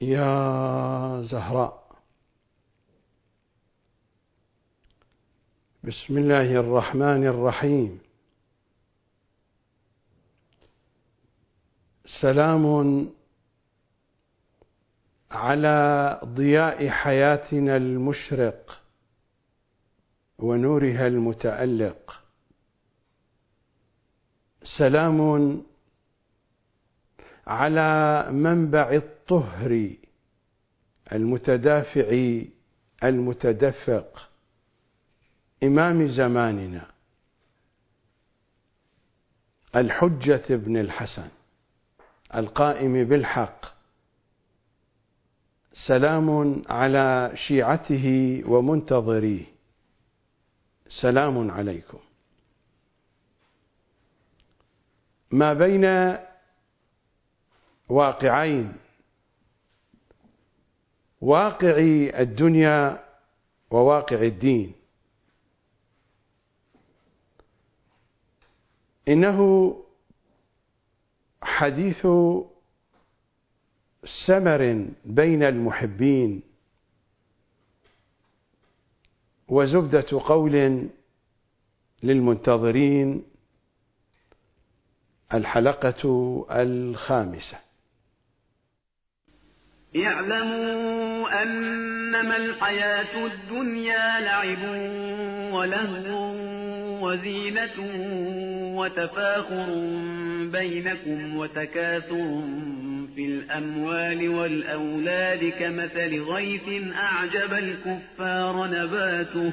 يا زهراء. بسم الله الرحمن الرحيم. سلام على ضياء حياتنا المشرق ونورها المتألق. سلام على منبع الطهر المتدافع المتدفق إمام زماننا الحجة بن الحسن القائم بالحق سلام على شيعته ومنتظريه سلام عليكم. ما بين واقعين واقع الدنيا وواقع الدين. إنه حديث سمر بين المحبين وزبدة قول للمنتظرين الحلقة الخامسة. اعلموا أنما الحياة الدنيا لعب ولهو وزينة وتفاخر بينكم وتكاثر في الأموال والأولاد كمثل غيث أعجب الكفار نباته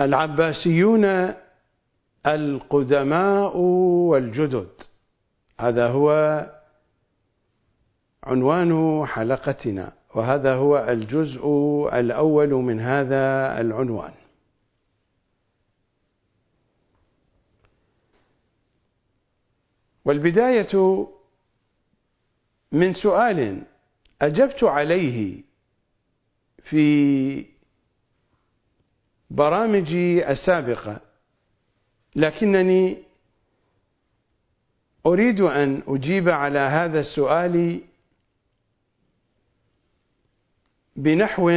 العباسيون القدماء والجدد. هذا هو عنوان حلقتنا وهذا هو الجزء الأول من هذا العنوان. والبداية من سؤال أجبت عليه في برامجي السابقة. لكنني أريد أن أجيب على هذا السؤال بنحو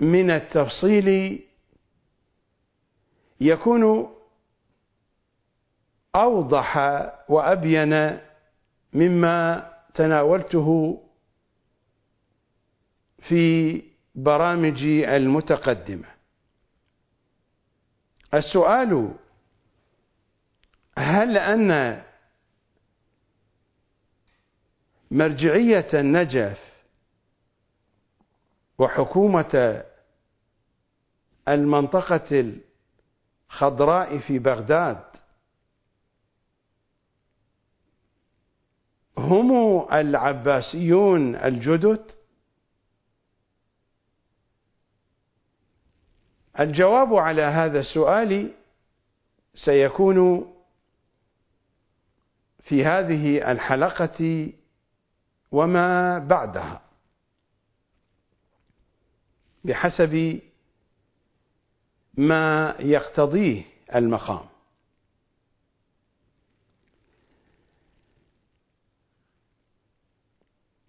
من التفصيل يكون أوضح وأبين مما تناولته في برامجي المتقدمة. السؤال هل أن مرجعية النجف وحكومة المنطقة الخضراء في بغداد هم العباسيون الجدد؟ الجواب على هذا السؤال سيكون في هذه الحلقة وما بعدها. بحسب ما يقتضيه المقام.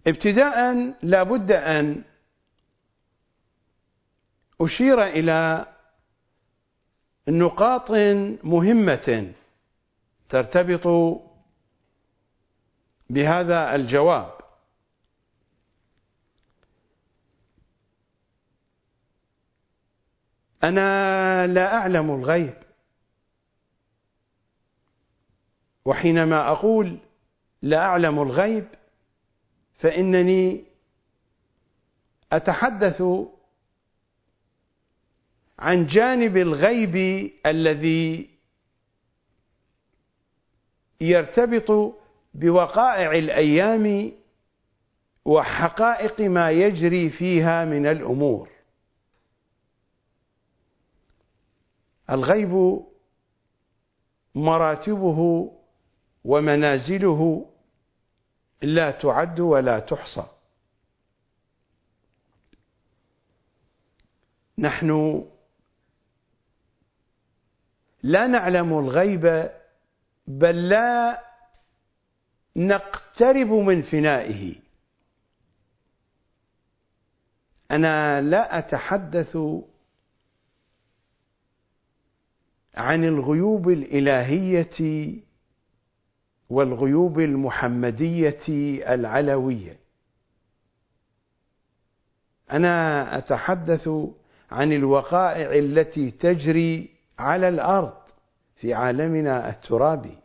ابتداء لا بد أن أشير إلى نقاط مهمة ترتبط بهذا الجواب. أنا لا أعلم الغيب. وحينما أقول لا أعلم الغيب فإنني أتحدث عن جانب الغيب الذي يرتبط بوقائع الأيام وحقائق ما يجري فيها من الأمور. الغيب مراتبه ومنازله لا تعد ولا تحصى. نحن لا نعلم الغيب بل لا نقترب من فنائه. أنا لا أتحدث عن الغيوب الإلهية والغيوب المحمدية العلوية. أنا أتحدث عن الوقائع التي تجري على الأرض في عالمنا الترابي.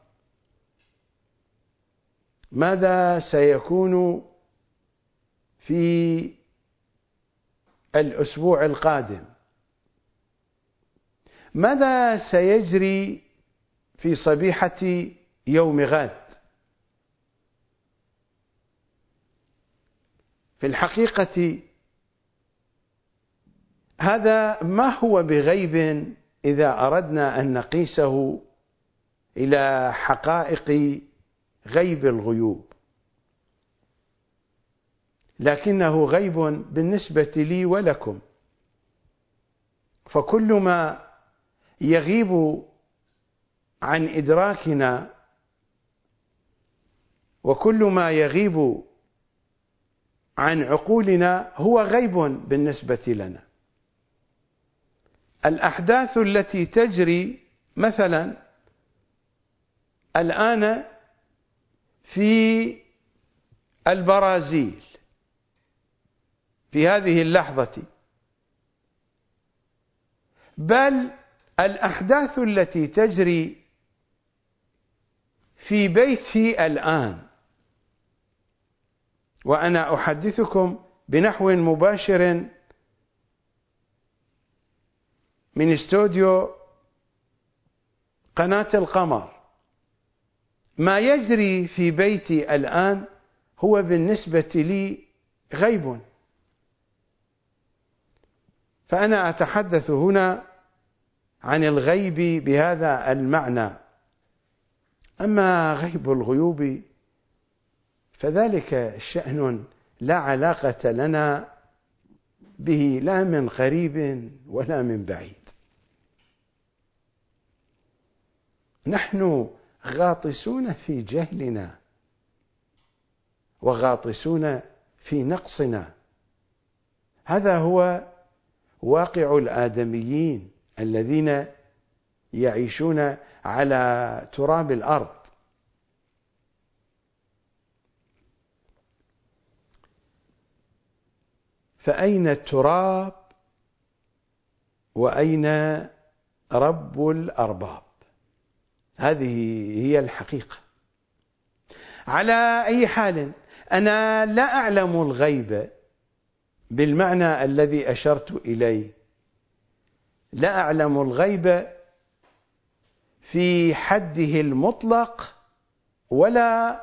ماذا سيكون في الأسبوع القادم؟ ماذا سيجري في صبيحة يوم غد؟ في الحقيقة هذا ما هو بغيب إذا أردنا أن نقيسه إلى حقائق غيب الغيوب. لكنه غيب بالنسبة لي ولكم. فكل ما يغيب عن إدراكنا وكل ما يغيب عن عقولنا هو غيب بالنسبة لنا. الأحداث التي تجري مثلا الآن في البرازيل في هذه اللحظة. بل الأحداث التي تجري في بيتي الآن وأنا أحدثكم بنحو مباشر من استوديو قناة القمر. ما يجري في بيتي الآن هو بالنسبة لي غيب. فأنا أتحدث هنا عن الغيب بهذا المعنى. أما غيب الغيوب فذلك شأن لا علاقة لنا به لا من قريب ولا من بعيد. نحن غاطسون في جهلنا وغاطسون في نقصنا. هذا هو واقع الآدميين الذين يعيشون على تراب الأرض. فأين التراب وأين رب الأرباب؟ هذه هي الحقيقة. على أي حال أنا لا أعلم الغيب بالمعنى الذي أشرت إليه. لا أعلم الغيب في حده المطلق ولا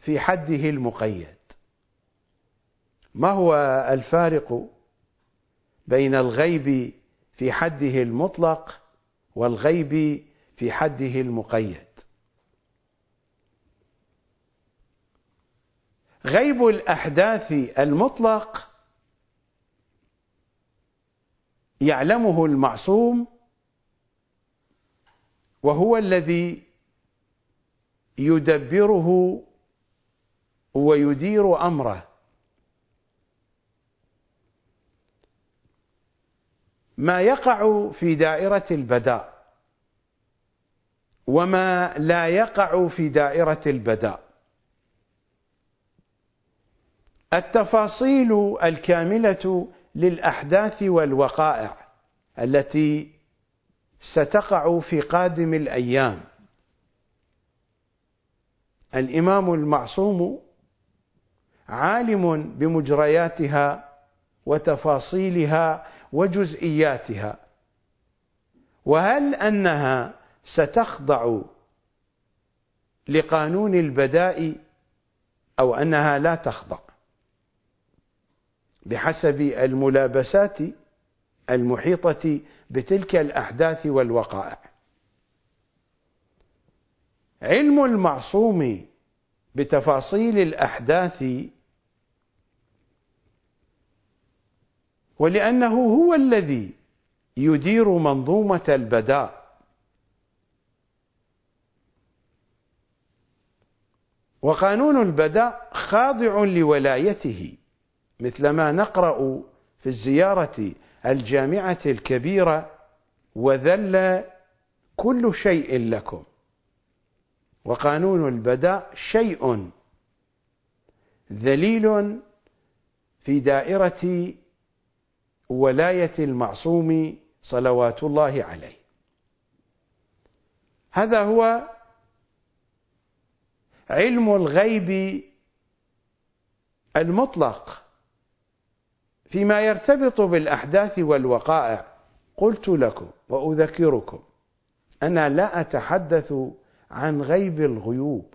في حده المقيد. ما هو الفارق بين الغيب في حده المطلق والغيب في حده المقيد. غيب الأحداث المطلق يعلمه المعصوم وهو الذي يدبره ويدير أمره. ما يقع في دائرة البداء. وما لا يقع في دائرة البداء. التفاصيل الكاملة للأحداث والوقائع التي ستقع في قادم الأيام. الإمام المعصوم عالم بمجرياتها وتفاصيلها وجزئياتها. وهل أنها ستخضع لقانون البداء أو أنها لا تخضع بحسب الملابسات المحيطة بتلك الأحداث والوقائع. علم المعصوم بتفاصيل الأحداث ولأنه هو الذي يدير منظومة البداء. وقانون البداء خاضع لولايته مثلما نقرأ في الزيارة الجامعة الكبيرة وذل كل شيء لكم وقانون البداء شيء ذليل في دائرة ولاية المعصوم صلوات الله عليه. هذا هو علم الغيب المطلق فيما يرتبط بالأحداث والوقائع. قلت لكم وأذكركم أنا لا أتحدث عن غيب الغيوب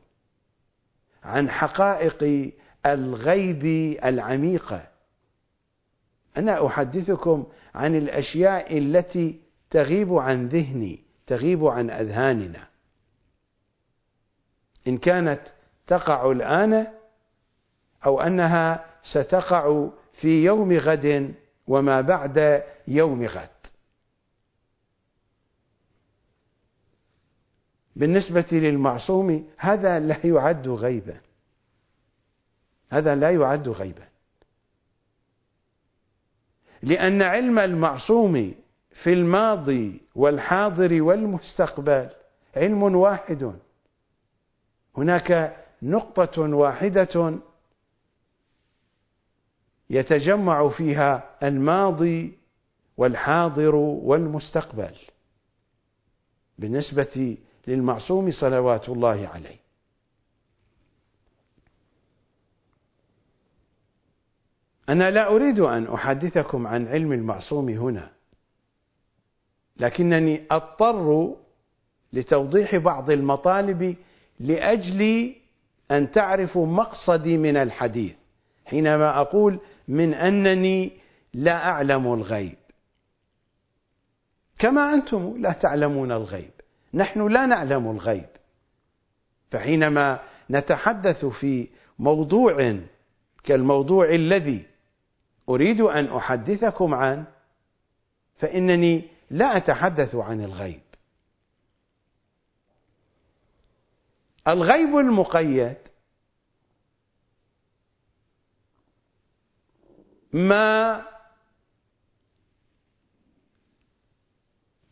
عن حقائق الغيب العميقة. أنا أحدثكم عن الأشياء التي تغيب عن ذهني تغيب عن أذهاننا. إن كانت تقع الآن أو أنها ستقع في يوم غد وما بعد يوم غد. بالنسبة للمعصوم هذا لا يعد غيبا. هذا لا يعد غيبا. لأن علم المعصوم في الماضي والحاضر والمستقبل علم واحد. هناك نقطة واحدة يتجمع فيها الماضي والحاضر والمستقبل بالنسبة للمعصوم صلوات الله عليه. أنا لا أريد أن أحدثكم عن علم المعصوم هنا لكنني أضطر لتوضيح بعض المطالب لأجل أن تعرفوا مقصدي من الحديث. حينما أقول من أنني لا أعلم الغيب. كما أنتم لا تعلمون الغيب. نحن لا نعلم الغيب. فحينما نتحدث في موضوع كالموضوع الذي أريد أن أحدثكم عنه فإنني لا أتحدث عن الغيب. الغيب المقيد. ما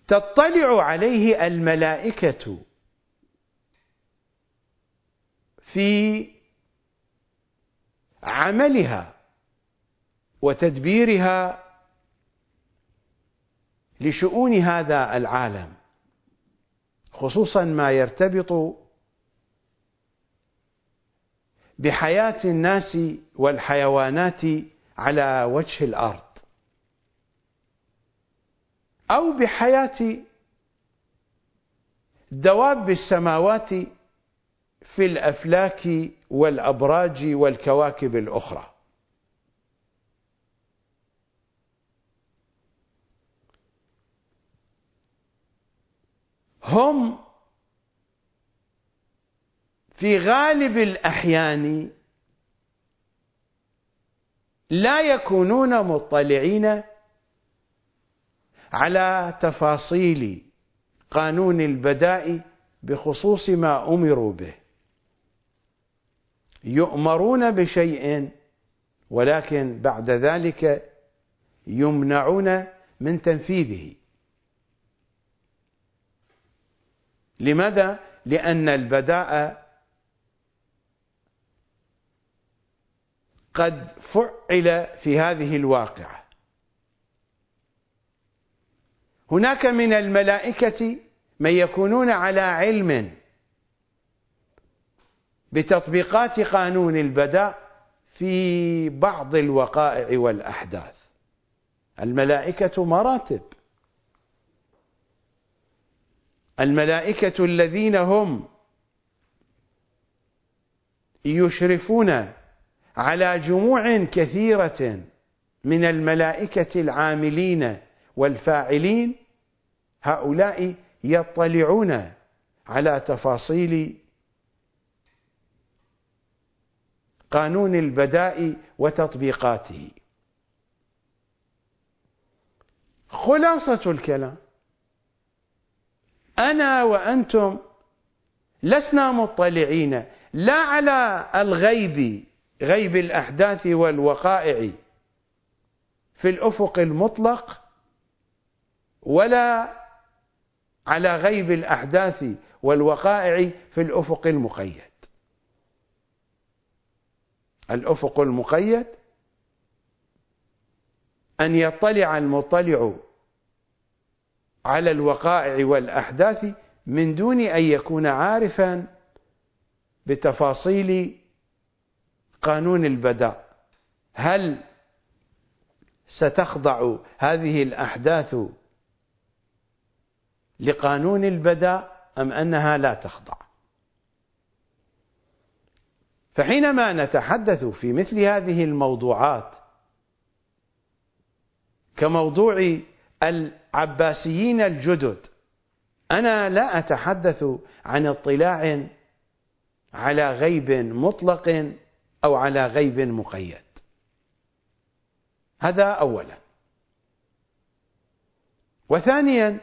تطلع عليه الملائكة في عملها وتدبيرها لشؤون هذا العالم خصوصا ما يرتبط بحياة الناس والحيوانات على وجه الأرض. أو بحياة دواب السماوات في الأفلاك والأبراج والكواكب الأخرى هم في غالب الأحيان لا يكونون مطلعين على تفاصيل قانون البداء بخصوص ما أمروا به. يؤمرون بشيء ولكن بعد ذلك يمنعون من تنفيذه. لماذا؟ لأن البداء قد فعل في هذه الواقعة. هناك من الملائكة من يكونون على علم بتطبيقات قانون البداء في بعض الوقائع والأحداث. الملائكة مراتب. الملائكة الذين هم يشرفون على جموع كثيرة من الملائكة العاملين والفاعلين هؤلاء يطلعون على تفاصيل قانون البداء وتطبيقاته. خلاصة الكلام. أنا وأنتم لسنا مطلعين لا على الغيب غيب الأحداث والوقائع في الأفق المطلق ولا على غيب الأحداث والوقائع في الأفق المقيد. الأفق المقيد أن يطلع المطلع على الوقائع والأحداث من دون أن يكون عارفا بتفاصيل قانون البداء. هل ستخضع هذه الأحداث لقانون البداء أم أنها لا تخضع؟ فحينما نتحدث في مثل هذه الموضوعات كموضوع العباسيين الجدد أنا لا أتحدث عن اطلاع على غيب مطلق أو على غيب مقيد. هذا أولا. وثانيا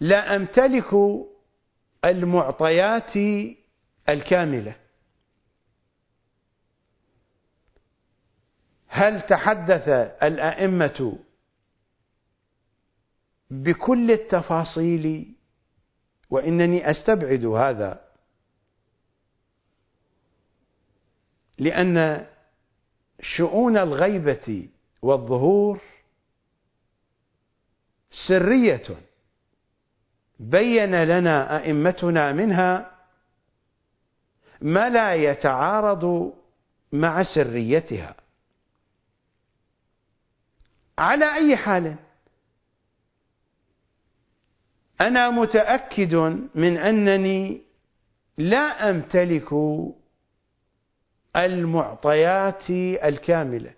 لا أمتلك المعطيات الكاملة. هل تحدث الأئمة بكل التفاصيل؟ وإنني أستبعد هذا لأن شؤون الغيبة والظهور سرية. بين لنا أئمتنا منها ما لا يتعارض مع سريتها. على أي حال أنا متأكد من أنني لا أمتلك المعطيات الكاملة.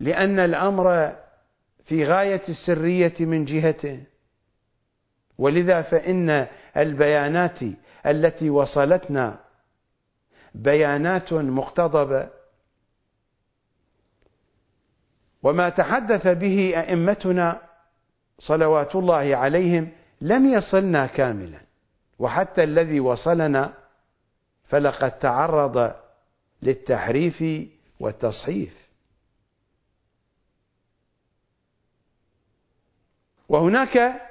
لأن الأمر في غاية السرية من جهته. ولذا فإن البيانات التي وصلتنا بيانات مقتضبة. وما تحدث به أئمتنا صلوات الله عليهم لم يصلنا كاملا. وحتى الذي وصلنا فلقد تعرض للتحريف والتصحيف. وهناك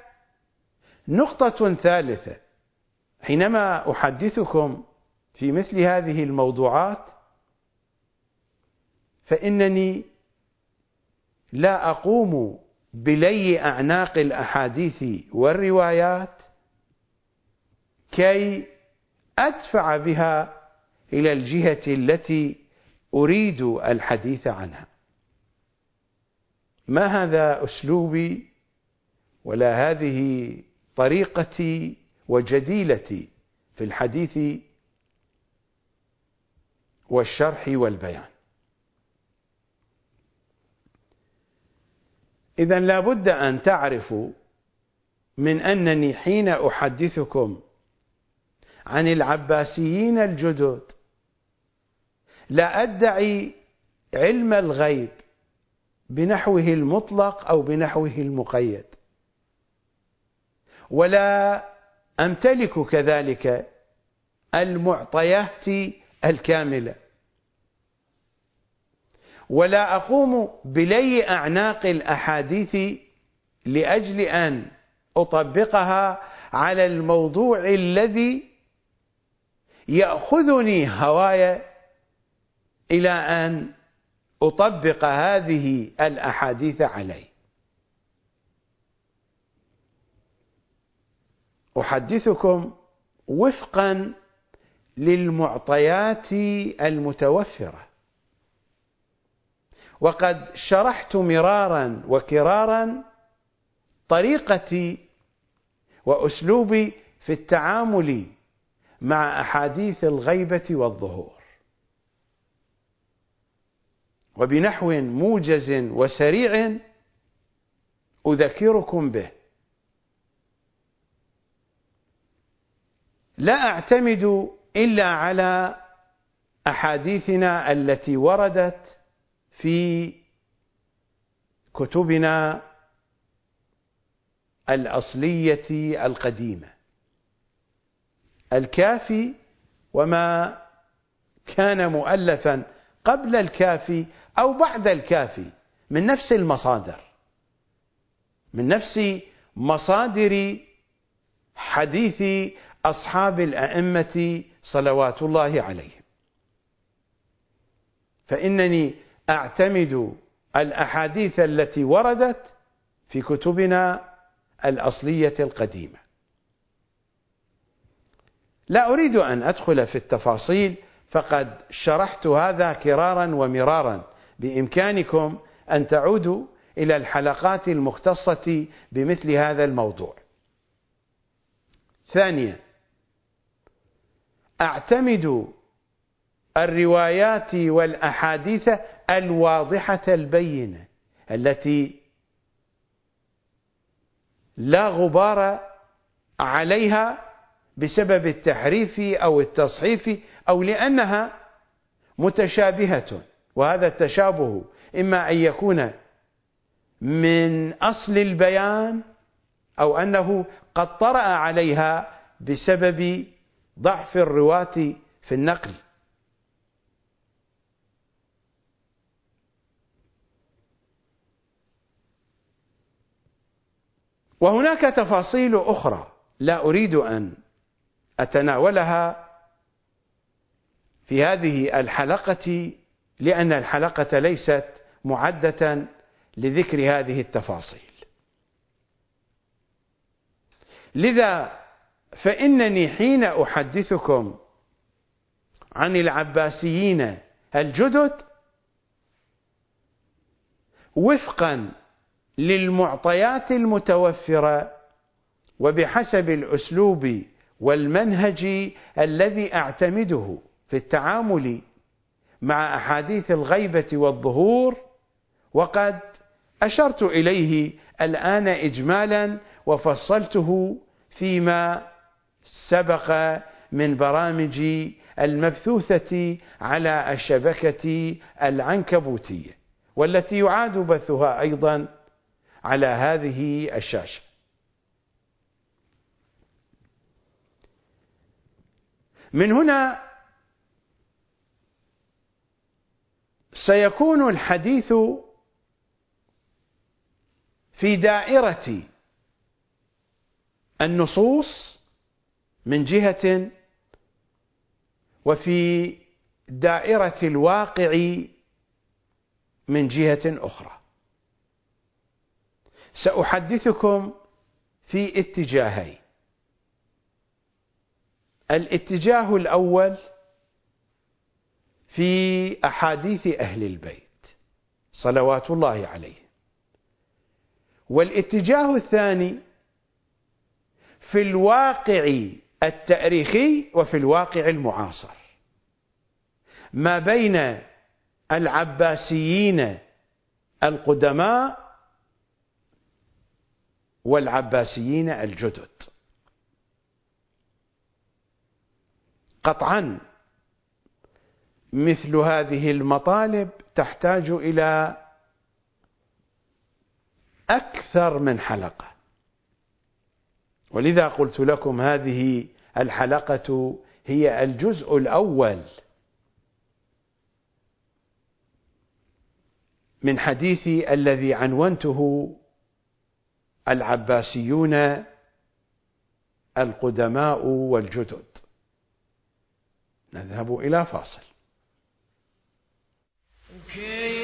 نقطة ثالثة. حينما أحدثكم في مثل هذه الموضوعات فإنني لا أقوم بلي أعناق الأحاديث والروايات كي أدفع بها إلى الجهة التي أريد الحديث عنها. ما هذا أسلوبي ولا هذه طريقتي وجديلتي في الحديث والشرح والبيان؟ إذا لابد أن تعرفوا من أنني حين أحدثكم عن العباسيين الجدد. لا أدعي علم الغيب بنحوه المطلق أو بنحوه المقيد. ولا أمتلك كذلك المعطيات الكاملة. ولا أقوم بلي أعناق الأحاديث لأجل أن أطبقها على الموضوع الذي يأخذني هواي إلى أن أطبق هذه الأحاديث عليه أحدثكم وفقا للمعطيات المتوفرة. وقد شرحت مرارا وكرارا طريقتي وأسلوبي في التعامل مع أحاديث الغيبة والظهور. وبنحو موجز وسريع أذكركم به. لا أعتمد إلا على أحاديثنا التي وردت في كتبنا الأصلية القديمة. الكافي وما كان مؤلفا قبل الكافي أو بعد الكافي من نفس المصادر من نفس مصادر حديث أصحاب الأئمة صلوات الله عليهم. فإنني أعتمد الأحاديث التي وردت في كتبنا الأصلية القديمة. لا أريد أن أدخل في التفاصيل فقد شرحت هذا كرارا ومرارا بإمكانكم أن تعودوا إلى الحلقات المختصة بمثل هذا الموضوع. ثانيا أعتمد الروايات والأحاديث الواضحة البينة التي لا غبار عليها بسبب التحريف أو التصحيف أو لأنها متشابهة وهذا التشابه إما أن يكون من أصل البيان أو أنه قد طرأ عليها بسبب ضعف الرواة في النقل. وهناك تفاصيل أخرى لا أريد أن أتناولها في هذه الحلقة لأن الحلقة ليست معدة لذكر هذه التفاصيل. لذا فإنني حين أحدثكم عن العباسيين الجدد وفقا للمعطيات المتوفرة وبحسب الأسلوب والمنهج الذي أعتمده في التعامل مع أحاديث الغيبة والظهور وقد أشرت إليه الآن إجمالا وفصلته فيما سبق من برامج المبثوثة على الشبكة العنكبوتية والتي يعاد بثها أيضا على هذه الشاشة. من هنا سيكون الحديث في دائرة النصوص من جهة وفي دائرة الواقع من جهة أخرى. سأحدثكم في اتجاهين. الاتجاه الأول في أحاديث أهل البيت صلوات الله عليهم. والاتجاه الثاني في الواقع التأريخي وفي الواقع المعاصر. ما بين العباسيين القدماء والعباسيين الجدد. قطعا. مثل هذه المطالب تحتاج إلى أكثر من حلقة. ولذا قلت لكم هذه الحلقة هي الجزء الأول من حديثي الذي عنونته العباسيون القدماء والجدد. نذهب إلى فاصل. كل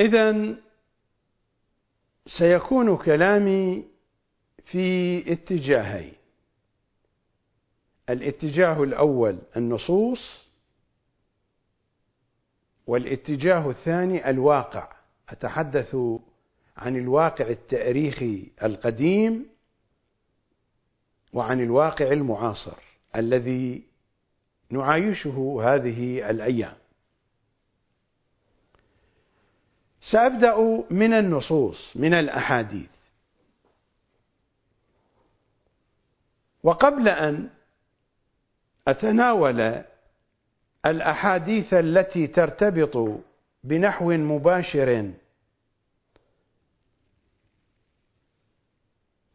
إذا سيكون كلامي في اتجاهين. الاتجاه الأول النصوص والاتجاه الثاني الواقع. أتحدث عن الواقع التاريخي القديم وعن الواقع المعاصر الذي نعايشه هذه الأيام. سأبدأ من النصوص من الأحاديث. وقبل أن أتناول الأحاديث التي ترتبط بنحو مباشر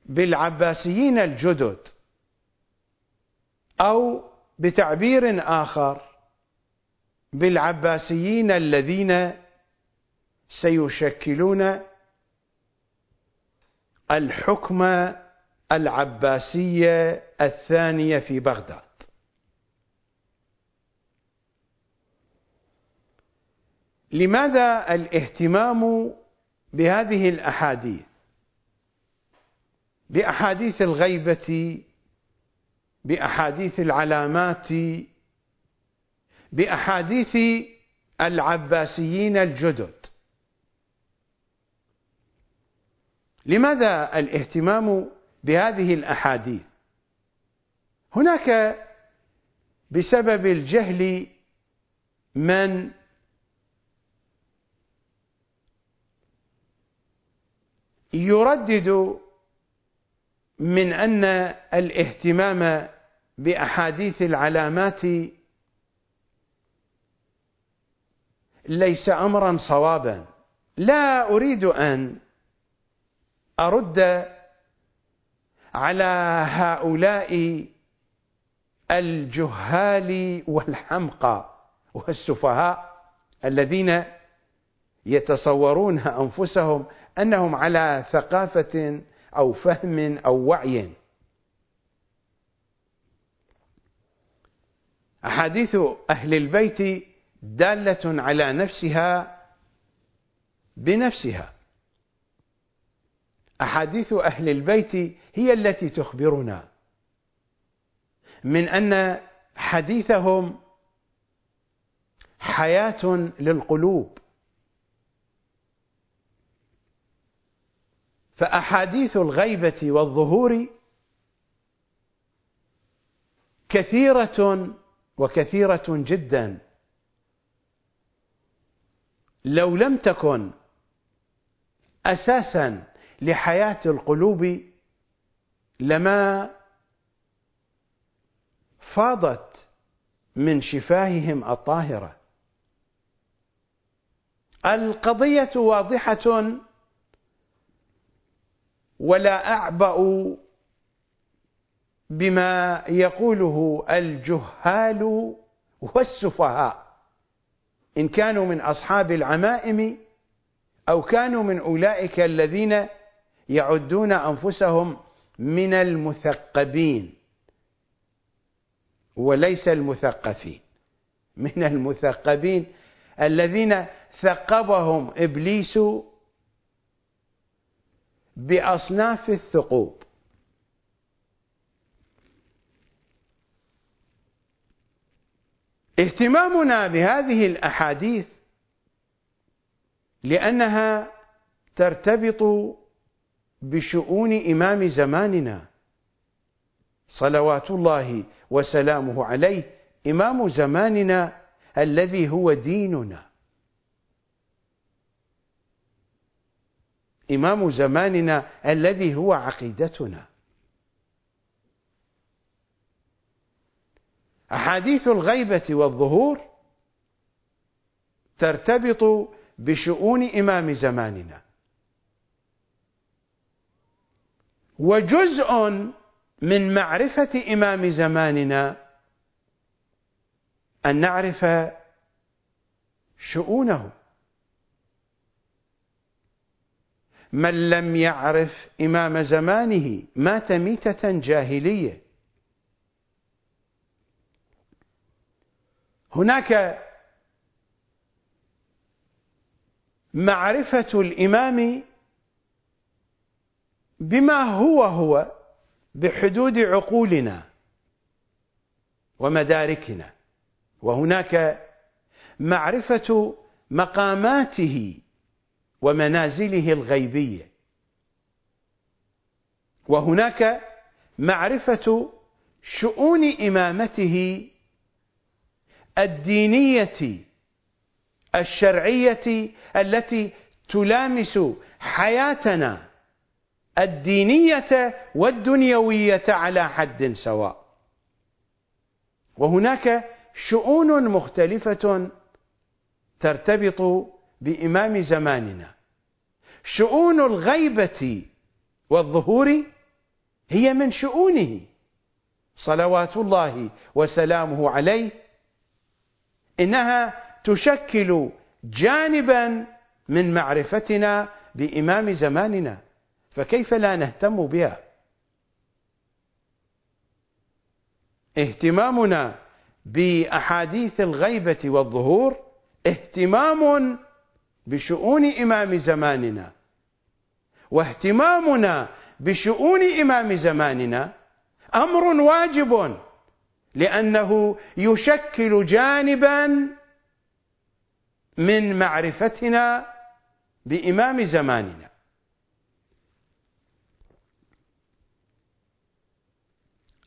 بالعباسيين الجدد أو بتعبير آخر بالعباسيين الذين سيشكلون الحكم العباسية الثانية في بغداد. لماذا الاهتمام بهذه الأحاديث؟ بأحاديث الغيبة بأحاديث العلامات بأحاديث العباسيين الجدد. لماذا الاهتمام بهذه الأحاديث؟ هناك بسبب الجهل من يردد من أن الاهتمام بأحاديث العلامات ليس امرا صوابا. لا أريد أن أرد على هؤلاء الجهال والحمقى والسفهاء الذين يتصورون أنفسهم أنهم على ثقافة أو فهم أو وعي. أحاديث أهل البيت دالة على نفسها بنفسها. أحاديث أهل البيت هي التي تخبرنا من أن حديثهم حياة للقلوب. فأحاديث الغيبة والظهور كثيرة وكثيرة جدا. لو لم تكن أساسا لحياة القلوب لما فاضت من شفاههم الطاهرة. القضية واضحة ولا أعبأ بما يقوله الجهال والسفهاء. إن كانوا من أصحاب العمائم أو كانوا من أولئك الذين يعدون أنفسهم من المثقبين. وليس المثقفين. من المثقبين الذين ثقبهم إبليس بأصناف الثقوب. اهتمامنا بهذه الأحاديث لأنها ترتبط بشؤون إمام زماننا. صلوات الله وسلامه عليه إمام زماننا الذي هو ديننا. إمام زماننا الذي هو عقيدتنا. أحاديث الغيبة والظهور ترتبط بشؤون إمام زماننا. وجزء من معرفة إمام زماننا أن نعرف شؤونه. من لم يعرف إمام زمانه مات ميتة جاهلية. هناك معرفة الإمام بما هو هو بحدود عقولنا ومداركنا. وهناك معرفة مقاماته ومنازله الغيبية. وهناك معرفة شؤون إمامته الدينية الشرعية التي تلامس حياتنا الدينية والدنيوية على حد سواء. وهناك شؤون مختلفة ترتبط بإمام زماننا. شؤون الغيبة والظهور هي من شؤونه. صلوات الله وسلامه عليه إنها تشكل جانبا من معرفتنا بإمام زماننا. فكيف لا نهتم بها؟ اهتمامنا بأحاديث الغيبة والظهور اهتمام بشؤون إمام زماننا واهتمامنا بشؤون إمام زماننا أمر واجب لأنه يشكل جانبا من معرفتنا بإمام زماننا.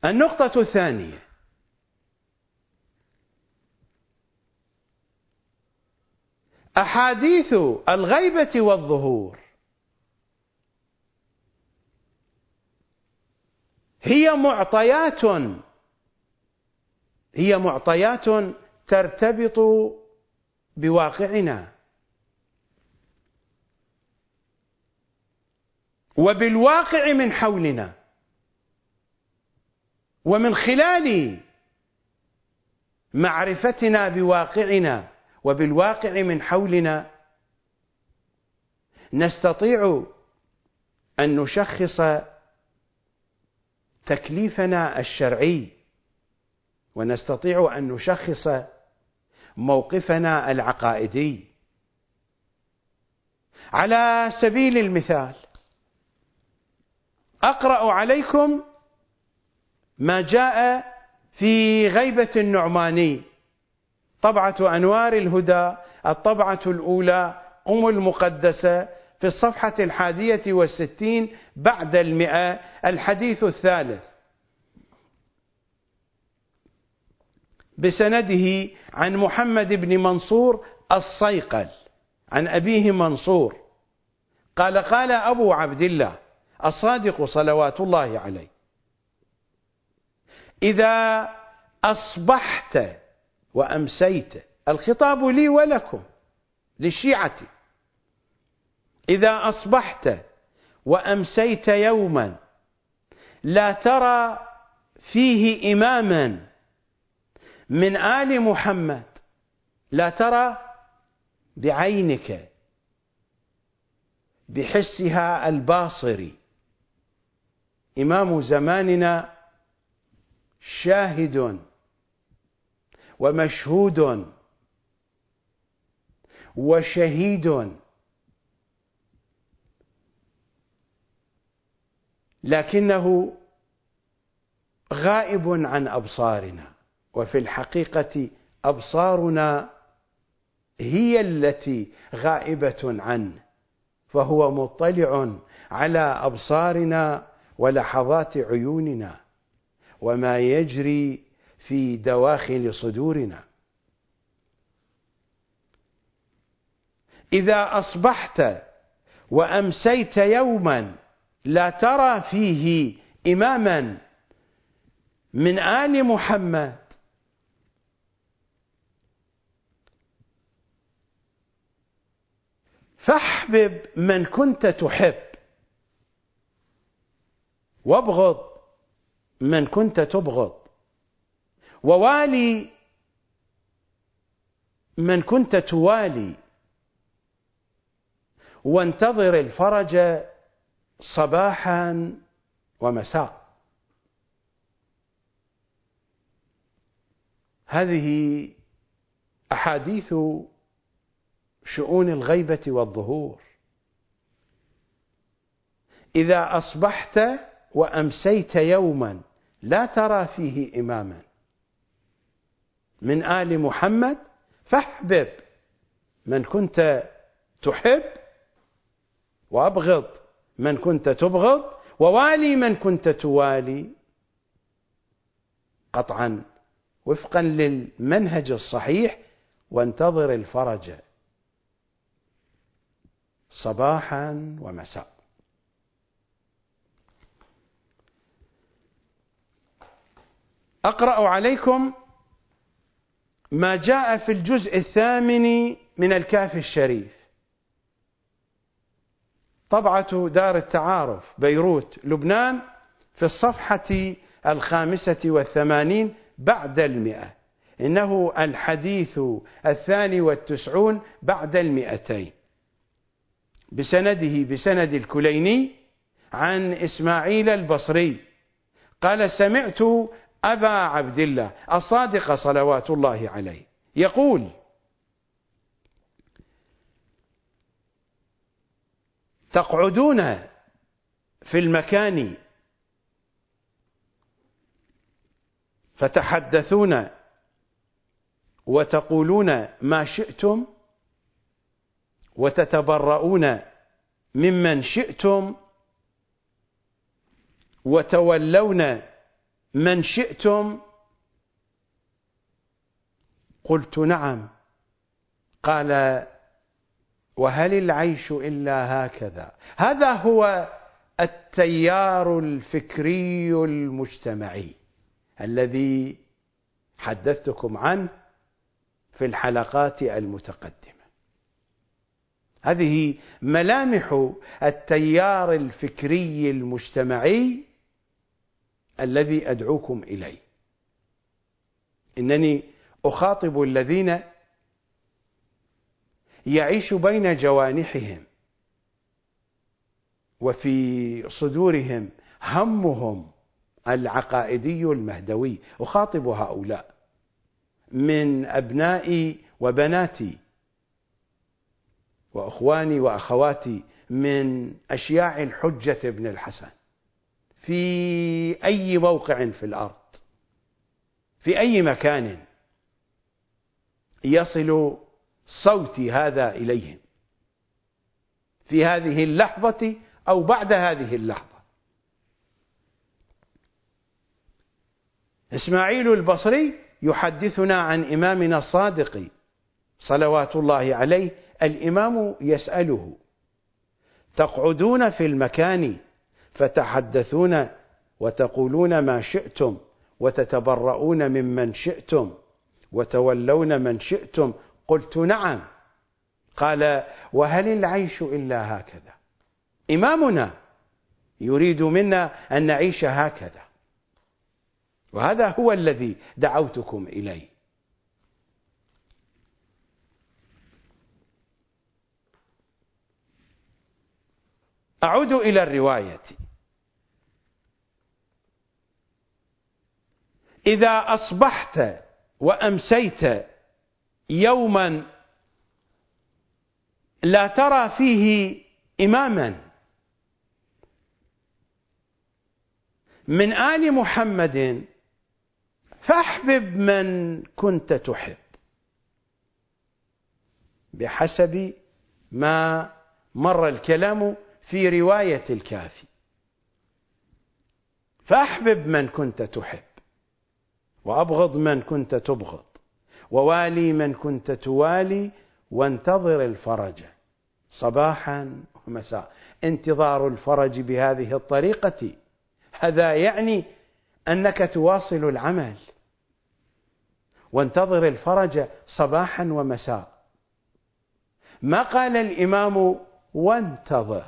النقطة الثانية. أحاديث الغيبة والظهور. هي معطيات هي معطيات ترتبط بواقعنا. وبالواقع من حولنا. ومن خلال معرفتنا بواقعنا وبالواقع من حولنا نستطيع أن نشخص تكليفنا الشرعي ونستطيع أن نشخص موقفنا العقائدي. على سبيل المثال أقرأ عليكم ما جاء في غيبة النعماني. طبعة أنوار الهدى الطبعة الأولى قم المقدسة في الصفحة الحادية والستين بعد المئة الحديث الثالث. بسنده عن محمد بن منصور الصيقل عن أبيه منصور. قال قال أبو عبد الله الصادق صلوات الله عليه. إذا أصبحت وأمسيت الخطاب لي ولكم للشيعة. إذا أصبحت وأمسيت يوما لا ترى فيه إماما من آل محمد لا ترى بعينك بحسها الباصري. إمام زماننا شاهد ومشهود وشهيد. لكنه غائب عن أبصارنا وفي الحقيقة أبصارنا هي التي غائبة عنه فهو مطلع على أبصارنا ولحظات عيوننا. وما يجري في دواخل صدورنا. إذا أصبحت وأمسيت يوما لا ترى فيه إماما من آل محمد فاحبب من كنت تحب وابغض من كنت تبغض. ووالي من كنت توالي. وانتظر الفرج صباحا ومساء. هذه أحاديث شؤون الغيبة والظهور. إذا أصبحت وأمسيت يوما لا ترى فيه إماما. من آل محمد فاحبب. من كنت تحب وأبغض. من كنت تبغض ووالي. من كنت توالي. قطعا وفقا للمنهج الصحيح وانتظر الفرج. صباحا ومساء. أقرأ عليكم ما جاء في الجزء الثامن من الكافي الشريف. طبعة دار التعارف بيروت لبنان في الصفحة الخامسة والثمانين بعد المئة. إنه الحديث الثاني والتسعون بعد المئتين. بسنده بسند الكليني عن إسماعيل البصري. قال سمعت أبا عبد الله الصادق صلوات الله عليه يقول تقعدون في المكان فتحدثون وتقولون ما شئتم وتتبرؤون ممن شئتم وتولون من شئتم قلت نعم. قال وهل العيش إلا هكذا؟ هذا هو التيار الفكري المجتمعي الذي حدثتكم عنه في الحلقات المتقدمة. هذه ملامح التيار الفكري المجتمعي الذي أدعوكم إليه. إنني أخاطب الذين يعيش بين جوانحهم وفي صدورهم همهم العقائدي المهدوي. أخاطب هؤلاء من أبنائي وبناتي وأخواني وأخواتي من أشياع الحجة بن الحسن. في أي موقع في الأرض في أي مكان يصل صوتي هذا إليهم في هذه اللحظة أو بعد هذه اللحظة. إسماعيل البصري يحدثنا عن إمامنا الصادق صلوات الله عليه الإمام يسأله تقعدون في المكان فتحدثون وتقولون ما شئتم وتتبرؤون ممن شئتم وتولون من شئتم. قلت نعم. قال وهل العيش إلا هكذا؟ إمامنا يريد منا أن نعيش هكذا. وهذا هو الذي دعوتكم إليه. أعود إلى الرواية. إذا أصبحت وأمسيت يوما لا ترى فيه إماما. من آل محمد فاحبب من كنت تحب بحسب ما مر الكلام في رواية الكافي. فاحبب من كنت تحب. وأبغض من كنت تبغض ووالي من كنت توالي وانتظر الفرج صباحا ومساء. انتظار الفرج بهذه الطريقة هذا يعني أنك تواصل العمل. وانتظر الفرج صباحا ومساء. ما قال الإمام؟ وانتظر.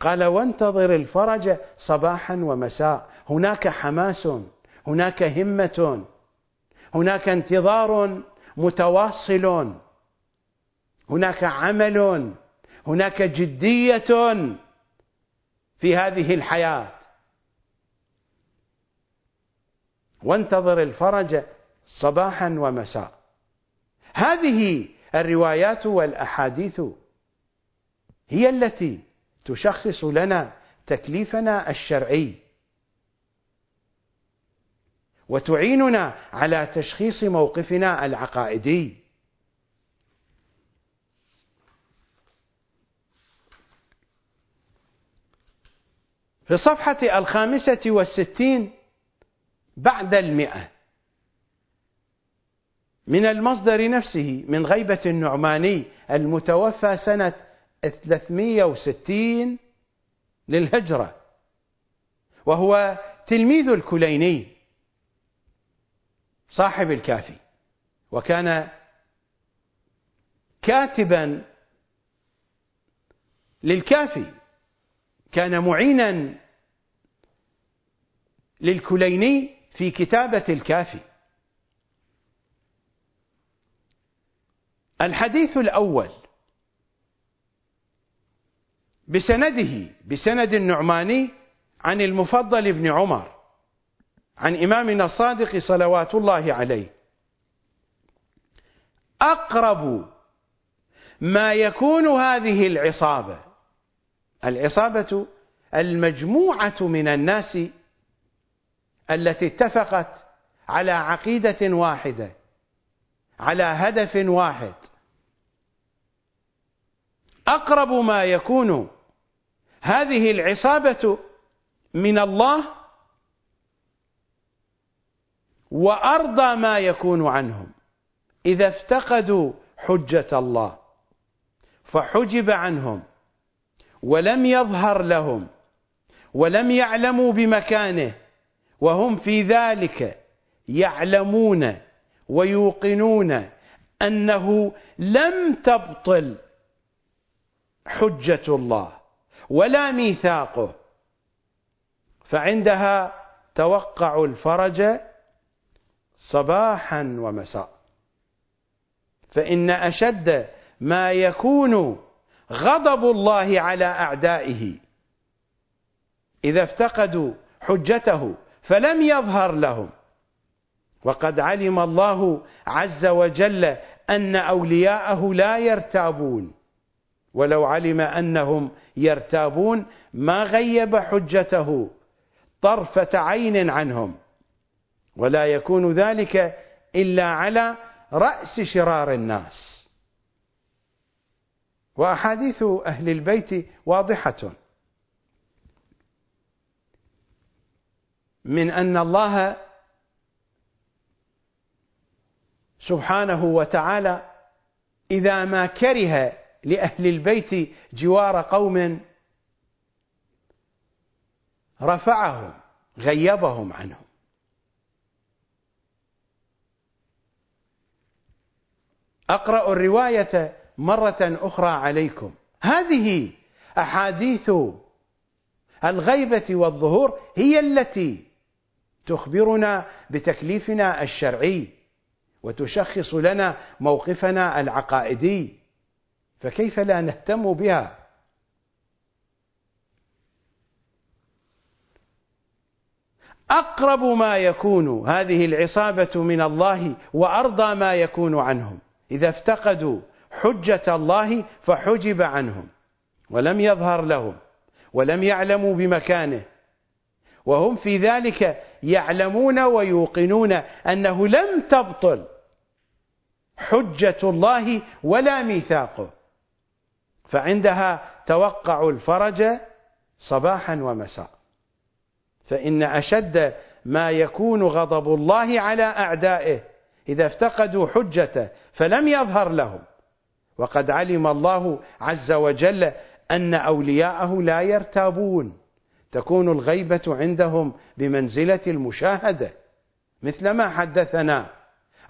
قال وانتظر الفرج صباحا ومساء. هناك حماس هناك همة هناك انتظار متواصل هناك عمل هناك جدية في هذه الحياة. وانتظر الفرج صباحا ومساء. هذه الروايات والأحاديث هي التي تشخص لنا تكليفنا الشرعي. وتعيننا على تشخيص موقفنا العقائدي. في الصفحة الخامسة والستين بعد المئة من المصدر نفسه من غيبة النعماني المتوفى سنة 360 للهجرة وهو تلميذ الكليني. صاحب الكافي وكان كاتبا للكافي كان معينا للكليني في كتابة الكافي. الحديث الأول بسنده بسند النعماني عن المفضل بن عمر. عن إمامنا الصادق صلوات الله عليه. أقرب ما يكون هذه العصابة العصابة المجموعة من الناس التي اتفقت على عقيدة واحدة على هدف واحد. أقرب ما يكون هذه العصابة من الله وأرضى ما يكون عنهم. إذا افتقدوا حجة الله فحجب عنهم ولم يظهر لهم ولم يعلموا بمكانه وهم في ذلك يعلمون ويوقنون أنه لم تبطل حجة الله ولا ميثاقه. فعندها توقع الفرج صباحا ومساء. فإن أشد ما يكون غضب الله على أعدائه إذا افتقدوا حجته فلم يظهر لهم. وقد علم الله عز وجل أن أولياءه لا يرتابون. ولو علم أنهم يرتابون ما غيب حجته طرفة عين عنهم. ولا يكون ذلك إلا على رأس شرار الناس. وأحاديث أهل البيت واضحة. من أن الله سبحانه وتعالى إذا ما كره لأهل البيت جوار قوم رفعهم غيبهم عنهم. أقرأ الرواية مرة أخرى عليكم. هذه أحاديث الغيبة والظهور هي التي تخبرنا بتكليفنا الشرعي وتشخص لنا موقفنا العقائدي. فكيف لا نهتم بها؟ أقرب ما يكون هذه العصابة من الله وأرضى ما يكون عنهم. إذا افتقدوا حجة الله فحجب عنهم ولم يظهر لهم ولم يعلموا بمكانه وهم في ذلك يعلمون ويوقنون أنه لم تبطل حجة الله ولا ميثاقه فعندها توقعوا الفرج صباحا ومساء فإن أشد ما يكون غضب الله على أعدائه إذا افتقدوا حجته فلم يظهر لهم. وقد علم الله عز وجل أن أولياءه لا يرتابون. تكون الغيبة عندهم بمنزلة المشاهدة. مثل ما حدثنا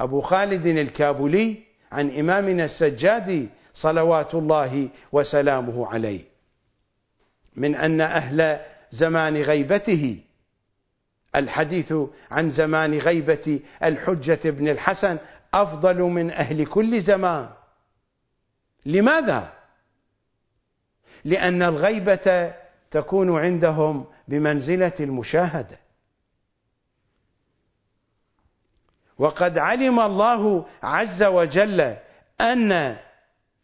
أبو خالد الكابولي عن إمامنا السجادي صلوات الله وسلامه عليه. من أن أهل زمان غيبته الحديث عن زمان غيبة الحجة بن الحسن أفضل من أهل كل زمان. لماذا؟ لأن الغيبة تكون عندهم بمنزلة المشاهدة. وقد علم الله عز وجل أن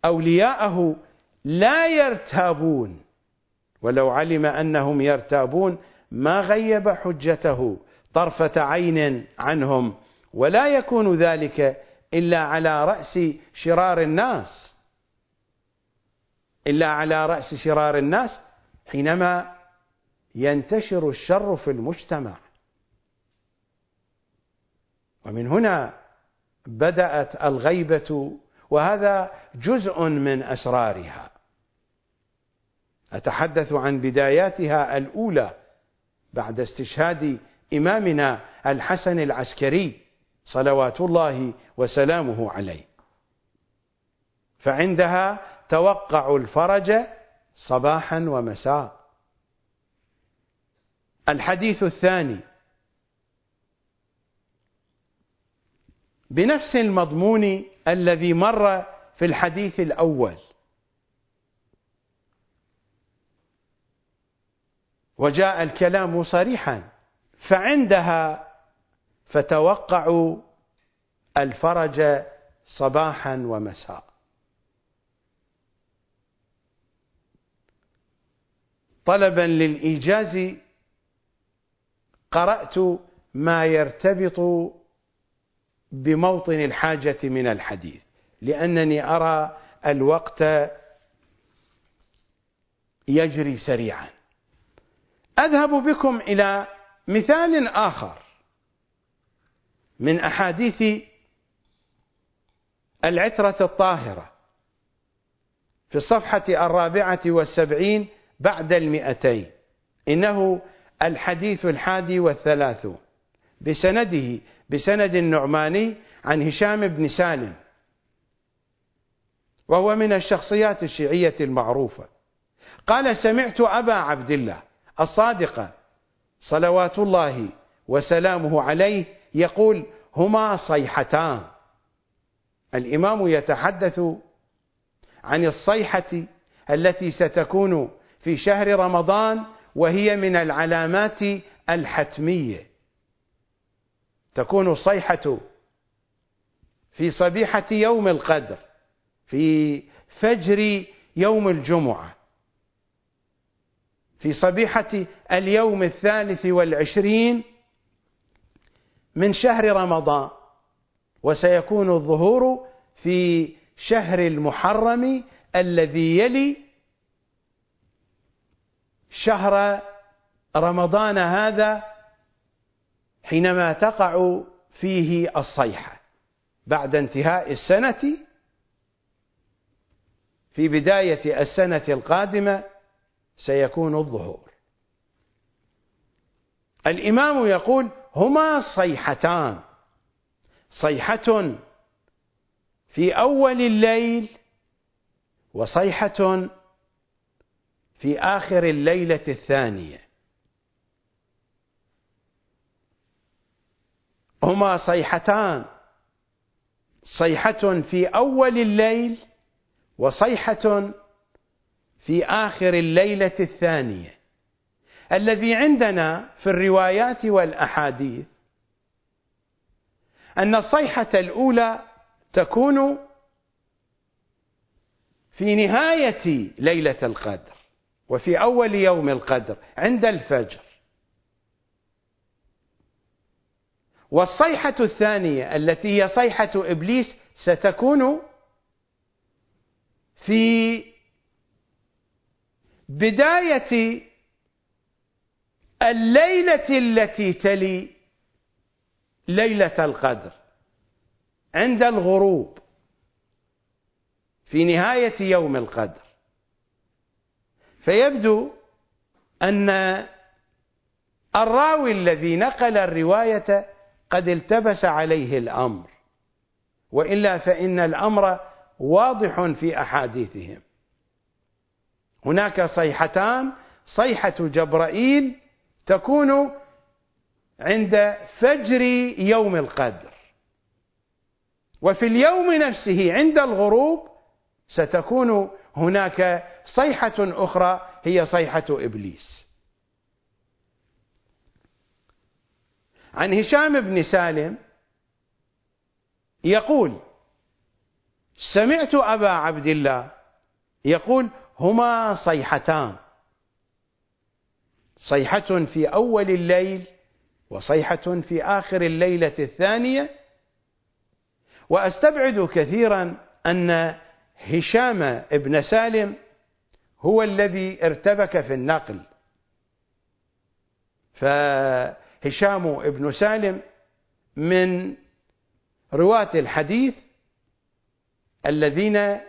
أولياءه لا يرتابون. ولو علم أنهم يرتابون ما غيب حجته طرفة عين عنهم ولا يكون ذلك إلا على رأس شرار الناس. إلا على رأس شرار الناس حينما ينتشر الشر في المجتمع. ومن هنا بدأت الغيبة وهذا جزء من أسرارها. أتحدث عن بداياتها الأولى بعد استشهاد إمامنا الحسن العسكري صلوات الله وسلامه عليه. فعندها توقعوا الفرج صباحا ومساء. الحديث الثاني. بنفس المضمون الذي مر في الحديث الأول وجاء الكلام صريحا فعندها فتوقعوا الفرج صباحا ومساء. طلبا للإيجاز قرأت ما يرتبط بموطن الحاجة من الحديث لأنني أرى الوقت يجري سريعا. أذهب بكم إلى مثال آخر من أحاديث العترة الطاهرة في الصفحة الرابعة والسبعين بعد المئتين إنه الحديث الحادي والثلاثون بسنده بسند النعماني عن هشام بن سالم وهو من الشخصيات الشيعية المعروفة. قال سمعت أبا عبد الله الصادقة صلوات الله وسلامه عليه يقول هما صيحتان. الإمام يتحدث عن الصيحة التي ستكون في شهر رمضان وهي من العلامات الحتمية. تكون الصيحة في صبيحة يوم القدر في فجر يوم الجمعة. في صبيحة اليوم الثالث والعشرين من شهر رمضان وسيكون الظهور في شهر المحرم الذي يلي شهر رمضان هذا حينما تقع فيه الصيحة بعد انتهاء السنة في بداية السنة القادمة سيكون الظهور. الإمام يقول هما صيحتان. صيحة في أول الليل وصيحة في آخر الليلة الثانية. هما صيحتان. صيحة في أول الليل وصيحة في آخر الليلة الثانية. الذي عندنا في الروايات والأحاديث أن الصيحة الأولى تكون في نهاية ليلة القدر وفي أول يوم القدر عند الفجر. والصيحة الثانية التي هي صيحة إبليس ستكون في بداية الليلة التي تلي ليلة القدر عند الغروب في نهاية يوم القدر. فيبدو أن الراوي الذي نقل الرواية قد التبس عليه الأمر وإلا فإن الأمر واضح في أحاديثهم. هناك صيحتان. صيحة جبرائيل تكون عند فجر يوم القدر. وفي اليوم نفسه عند الغروب ستكون هناك صيحة أخرى هي صيحة إبليس. عن هشام بن سالم يقول سمعت أبا عبد الله يقول هما صيحتان. صيحة في أول الليل وصيحة في آخر الليلة الثانية. وأستبعد كثيرا أن هشام بن سالم هو الذي ارتبك في النقل. فهشام بن سالم من رواة الحديث الذين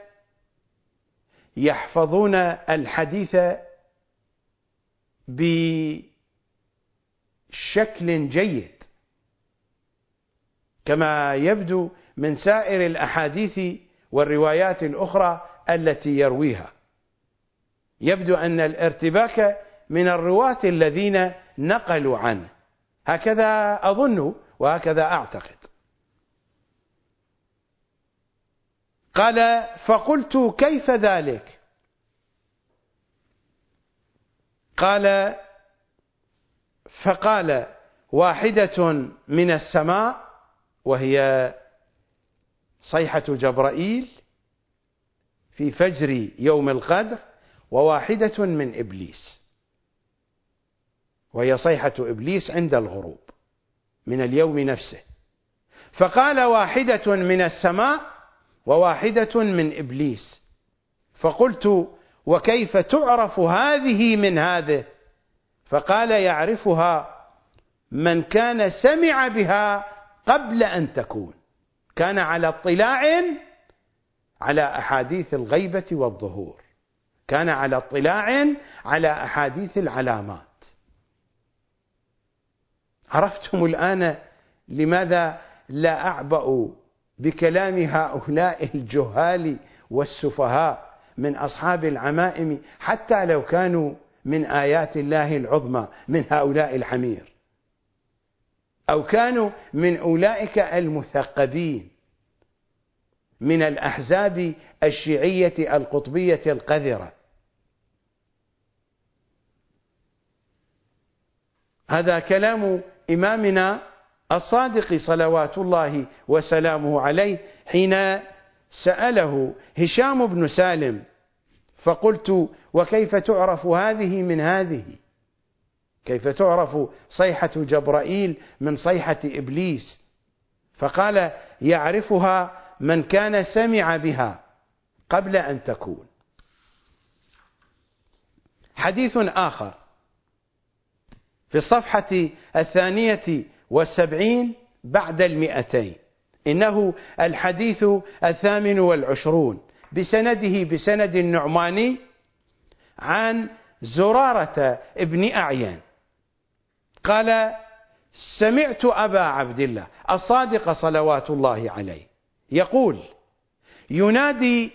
يحفظون الحديث بشكل جيد. كما يبدو من سائر الأحاديث والروايات الأخرى التي يرويها. يبدو أن الارتباك من الرواة الذين نقلوا عنه. هكذا أظن وهكذا أعتقد. قال فقلت كيف ذلك؟ قال فقال واحدة من السماء وهي صيحة جبرائيل في فجر يوم القدر وواحدة من إبليس وهي صيحة إبليس عند الغروب من اليوم نفسه. فقال واحدة من السماء وواحدة من إبليس. فقلت وكيف تعرف هذه من هذه؟ فقال يعرفها من كان سمع بها قبل أن تكون. كان على اطلاع على أحاديث الغيبة والظهور. كان على اطلاع على أحاديث العلامات. عرفتم الآن لماذا لا أعبأ بكلام هؤلاء الجهال والسفهاء من أصحاب العمائم حتى لو كانوا من آيات الله العظمى من هؤلاء الحمير أو كانوا من أولئك المثقبين من الأحزاب الشيعية القطبية القذرة. هذا كلام إمامنا الصادق صلوات الله وسلامه عليه حين سأله هشام بن سالم فقلت وكيف تعرف هذه من هذه؟ كيف تعرف صيحة جبرائيل من صيحة إبليس؟ فقال يعرفها من كان سمع بها قبل أن تكون. حديث آخر في الصفحة الثانية والسبعين بعد المئتين. إنه الحديث الثامن والعشرون. بسنده بسند النعماني عن زرارة ابن أعين. قال سمعت أبا عبد الله الصادق صلوات الله عليه يقول ينادي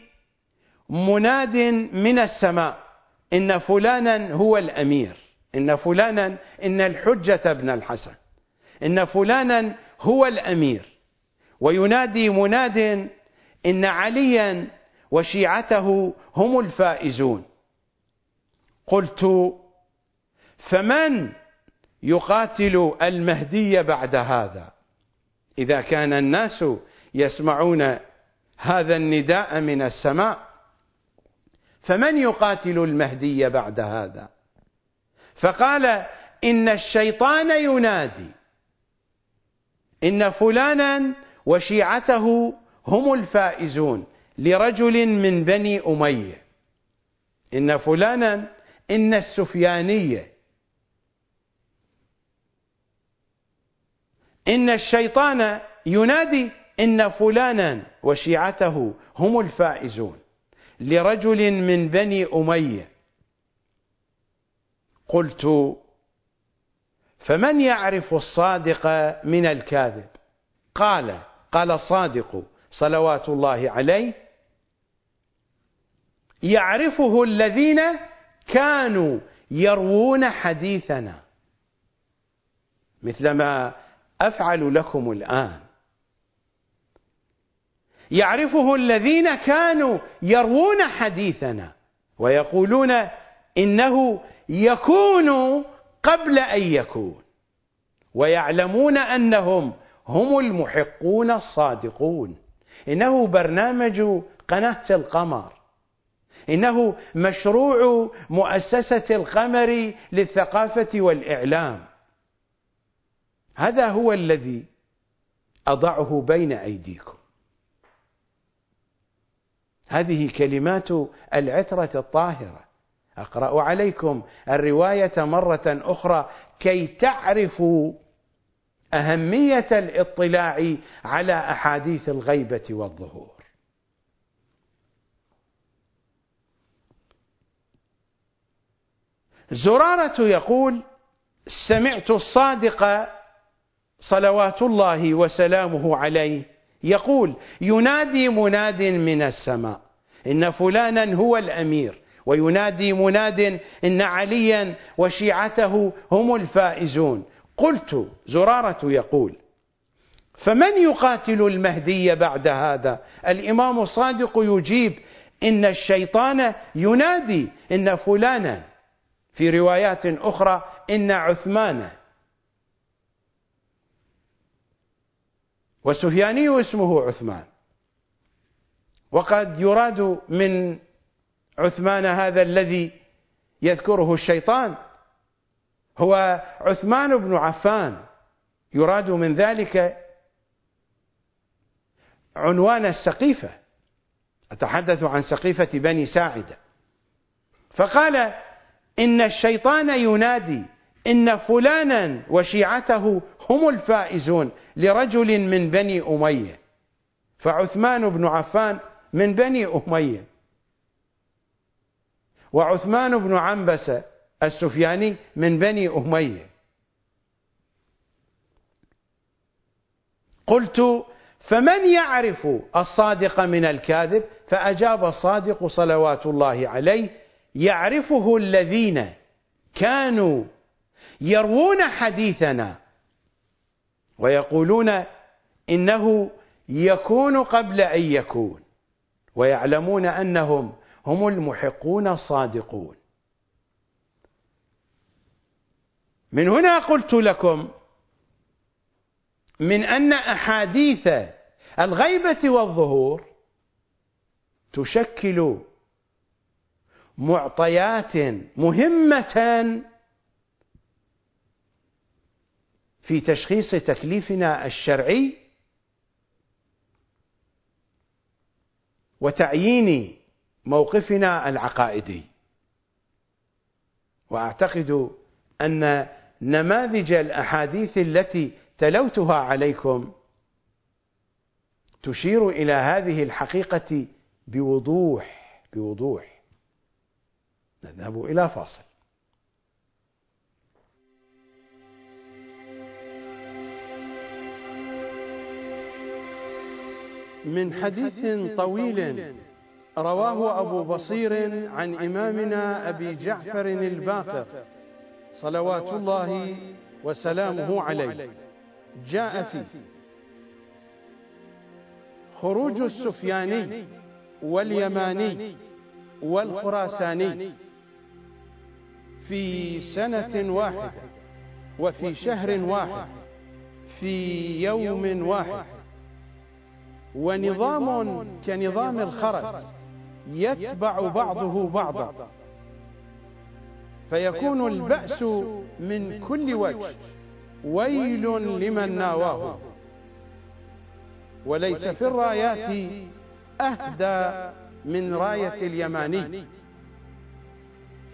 مناد من السماء إن فلانا هو الأمير. إن فلانا إن الحجة ابن الحسن. إن فلانا هو الأمير. وينادي مناد إن عليا وشيعته هم الفائزون. قلت فمن يقاتل المهدي بعد هذا؟ إذا كان الناس يسمعون هذا النداء من السماء فمن يقاتل المهدي بعد هذا؟ فقال إن الشيطان ينادي. إن فلانا وشيعته هم الفائزون لرجل من بني أمية. إن فلانا إن السفيانية. إن الشيطان ينادي إن فلانا وشيعته هم الفائزون لرجل من بني أمية. قلت فمن يعرف الصادق من الكاذب؟ قال قال الصادق صلوات الله عليه يعرفه الذين كانوا يروون حديثنا. مثلما أفعل لكم الآن. يعرفه الذين كانوا يروون حديثنا ويقولون إنه يكون قبل أن يكون. ويعلمون أنهم هم المحقون الصادقون. إنه برنامج قناة القمر. إنه مشروع مؤسسة القمر للثقافة والإعلام. هذا هو الذي أضعه بين أيديكم. هذه كلمات العترة الطاهرة. أقرأ عليكم الرواية مرة أخرى كي تعرفوا أهمية الاطلاع على أحاديث الغيبة والظهور. زرارة يقول سمعت الصادق صلوات الله وسلامه عليه يقول ينادي مناد من السماء إن فلانا هو الأمير وينادي مناد إن عليا وشيعته هم الفائزون. قلت زرارة يقول فمن يقاتل المهدي بعد هذا؟ الإمام الصادق يجيب إن الشيطان ينادي إن فلانا. في روايات أخرى إن عثمان. والسفياني اسمه عثمان. وقد يراد من عثمان هذا الذي يذكره الشيطان. هو عثمان بن عفان يراد من ذلك عنوان السقيفة. أتحدث عن سقيفة بني ساعدة. فقال إن الشيطان ينادي إن فلانا وشيعته هم الفائزون لرجل من بني أمية. فعثمان بن عفان من بني أمية. وعثمان بن عنبسة السفياني من بني أمية. قلت فمن يعرف الصادق من الكاذب؟ فأجاب الصادق صلوات الله عليه يعرفه الذين كانوا يروون حديثنا ويقولون إنه يكون قبل أن يكون ويعلمون أنهم هم المحقون الصادقون. من هنا قلت لكم من أن أحاديث الغيبة والظهور تشكل معطيات مهمة في تشخيص تكليفنا الشرعي وتعيين موقفنا العقائدي. وأعتقد أن نماذج الأحاديث التي تلوتها عليكم تشير إلى هذه الحقيقة بوضوح بوضوح. نذهب إلى فاصل. من حديث طويل. رواه أبو بصير عن إمامنا أبي جعفر الباقر صلوات الله وسلامه عليه. جاء فيه خروج السفياني واليماني والخراساني في سنة واحدة وفي شهر واحد في يوم واحد. ونظام كنظام الخرس يتبع بعضه بعضا. فيكون البأس من كل وجه. ويل لمن ناواه. وليس في الرايات أهدى من راية اليماني.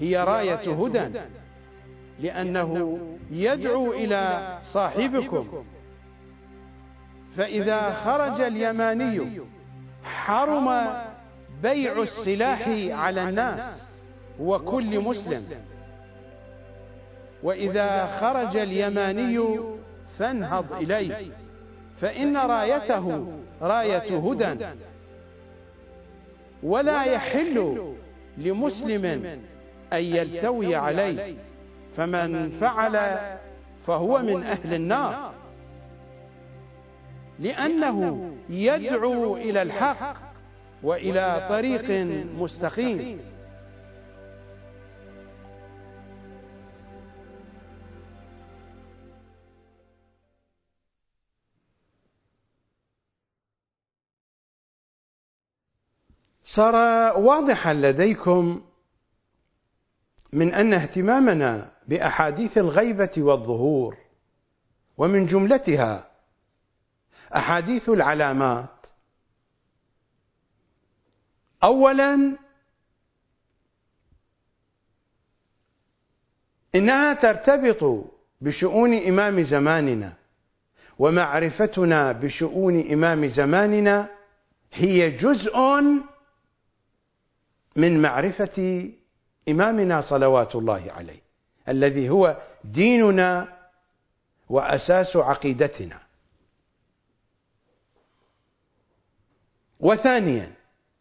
هي راية هدى. لأنه يدعو إلى صاحبكم. فإذا خرج اليماني حرم بيع السلاح على الناس وكل مسلم. وإذا خرج اليماني فانهض إليه. فإن رايته راية هدى. ولا يحل لمسلم أن يلتوي عليه. فمن فعل فهو من أهل النار. لأنه يدعو إلى الحق. وإلى طريق مستقيم. صار واضحا لديكم من أن اهتمامنا بأحاديث الغيبة والظهور ومن جملتها أحاديث العلامات. أولا إنها ترتبط بشؤون إمام زماننا ومعرفتنا بشؤون إمام زماننا هي جزء من معرفة إمامنا صلوات الله عليه الذي هو ديننا وأساس عقيدتنا. وثانيا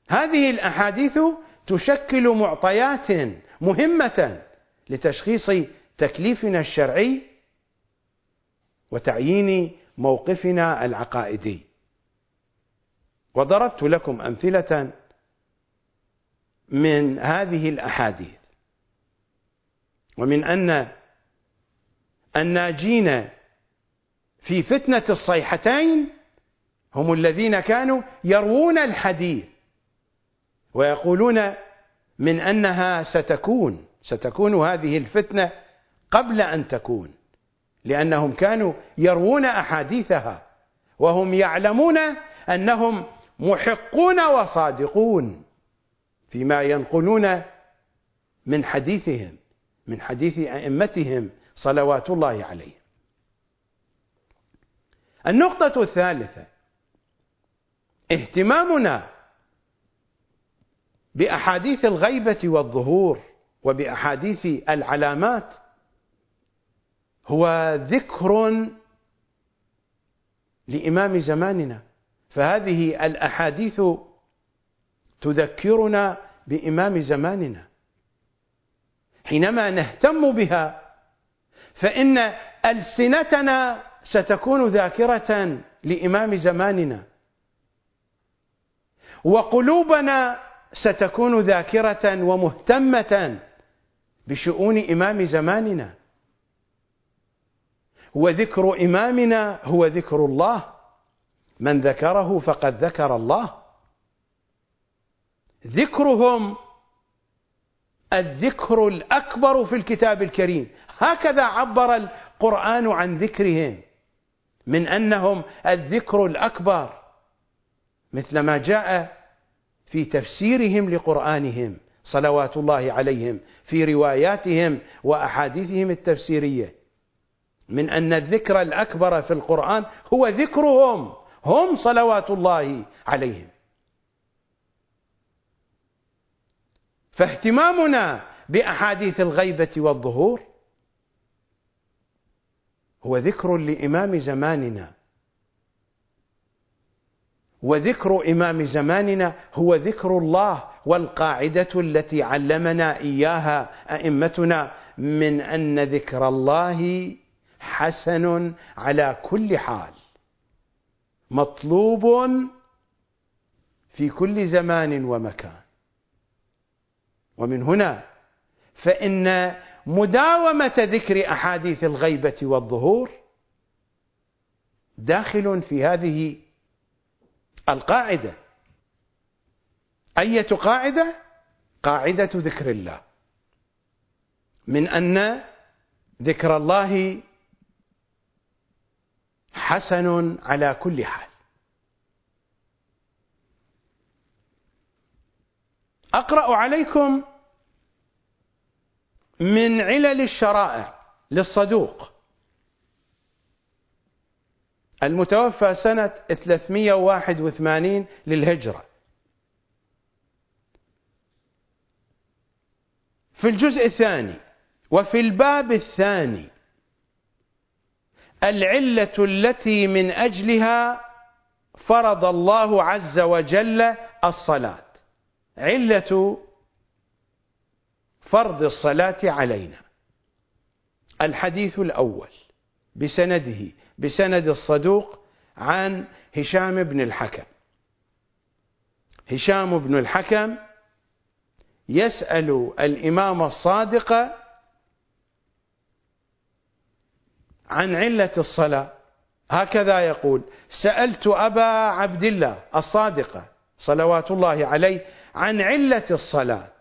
هذه الأحاديث تشكل معطيات مهمة لتشخيص تكليفنا الشرعي وتعيين موقفنا العقائدي. وضربت لكم أمثلة من هذه الأحاديث. ومن أن الناجين في فتنة الصيحتين هم الذين كانوا يروون الحديث. ويقولون من أنها ستكون ستكون هذه الفتنة قبل أن تكون لأنهم كانوا يروون أحاديثها وهم يعلمون أنهم محقون وصادقون فيما ينقلون من حديثهم من حديث أئمتهم صلوات الله عليهم. النقطة الثالثة اهتمامنا بأحاديث الغيبة والظهور وبأحاديث العلامات هو ذكر لإمام زماننا. فهذه الأحاديث تذكرنا بإمام زماننا. حينما نهتم بها فإن ألسنتنا ستكون ذاكرة لإمام زماننا. وقلوبنا ستكون ذاكرة ومهتمة بشؤون إمام زماننا. وذكر إمامنا هو ذكر الله. من ذكره فقد ذكر الله. ذكرهم الذكر الأكبر في الكتاب الكريم. هكذا عبر القرآن عن ذكرهم من أنهم الذكر الأكبر. مثل ما جاء في تفسيرهم لقرآنهم صلوات الله عليهم في رواياتهم وأحاديثهم التفسيرية. من أن الذكر الأكبر في القرآن هو ذكرهم هم صلوات الله عليهم. فاهتمامنا بأحاديث الغيبة والظهور هو ذكر لإمام زماننا. وذكر إمام زماننا هو ذكر الله والقاعدة التي علمنا إياها أئمتنا من أن ذكر الله حسن على كل حال مطلوب في كل زمان ومكان. ومن هنا فإن مداومة ذكر أحاديث الغيبة والظهور داخل في هذه القاعدة. أية قاعدة؟ قاعدة ذكر الله. من أن ذكر الله حسن على كل حال. أقرأ عليكم من علل الشرائع للصدوق. المتوفى سنة 381 للهجرة. في الجزء الثاني وفي الباب الثاني العلة التي من أجلها فرض الله عز وجل الصلاة. علة فرض الصلاة علينا. الحديث الأول بسنده بسند الصدوق عن هشام بن الحكم. هشام بن الحكم يسأل الإمام الصادق عن علة الصلاة. هكذا يقول سألت أبا عبد الله الصادقة صلوات الله عليه عن علة الصلاة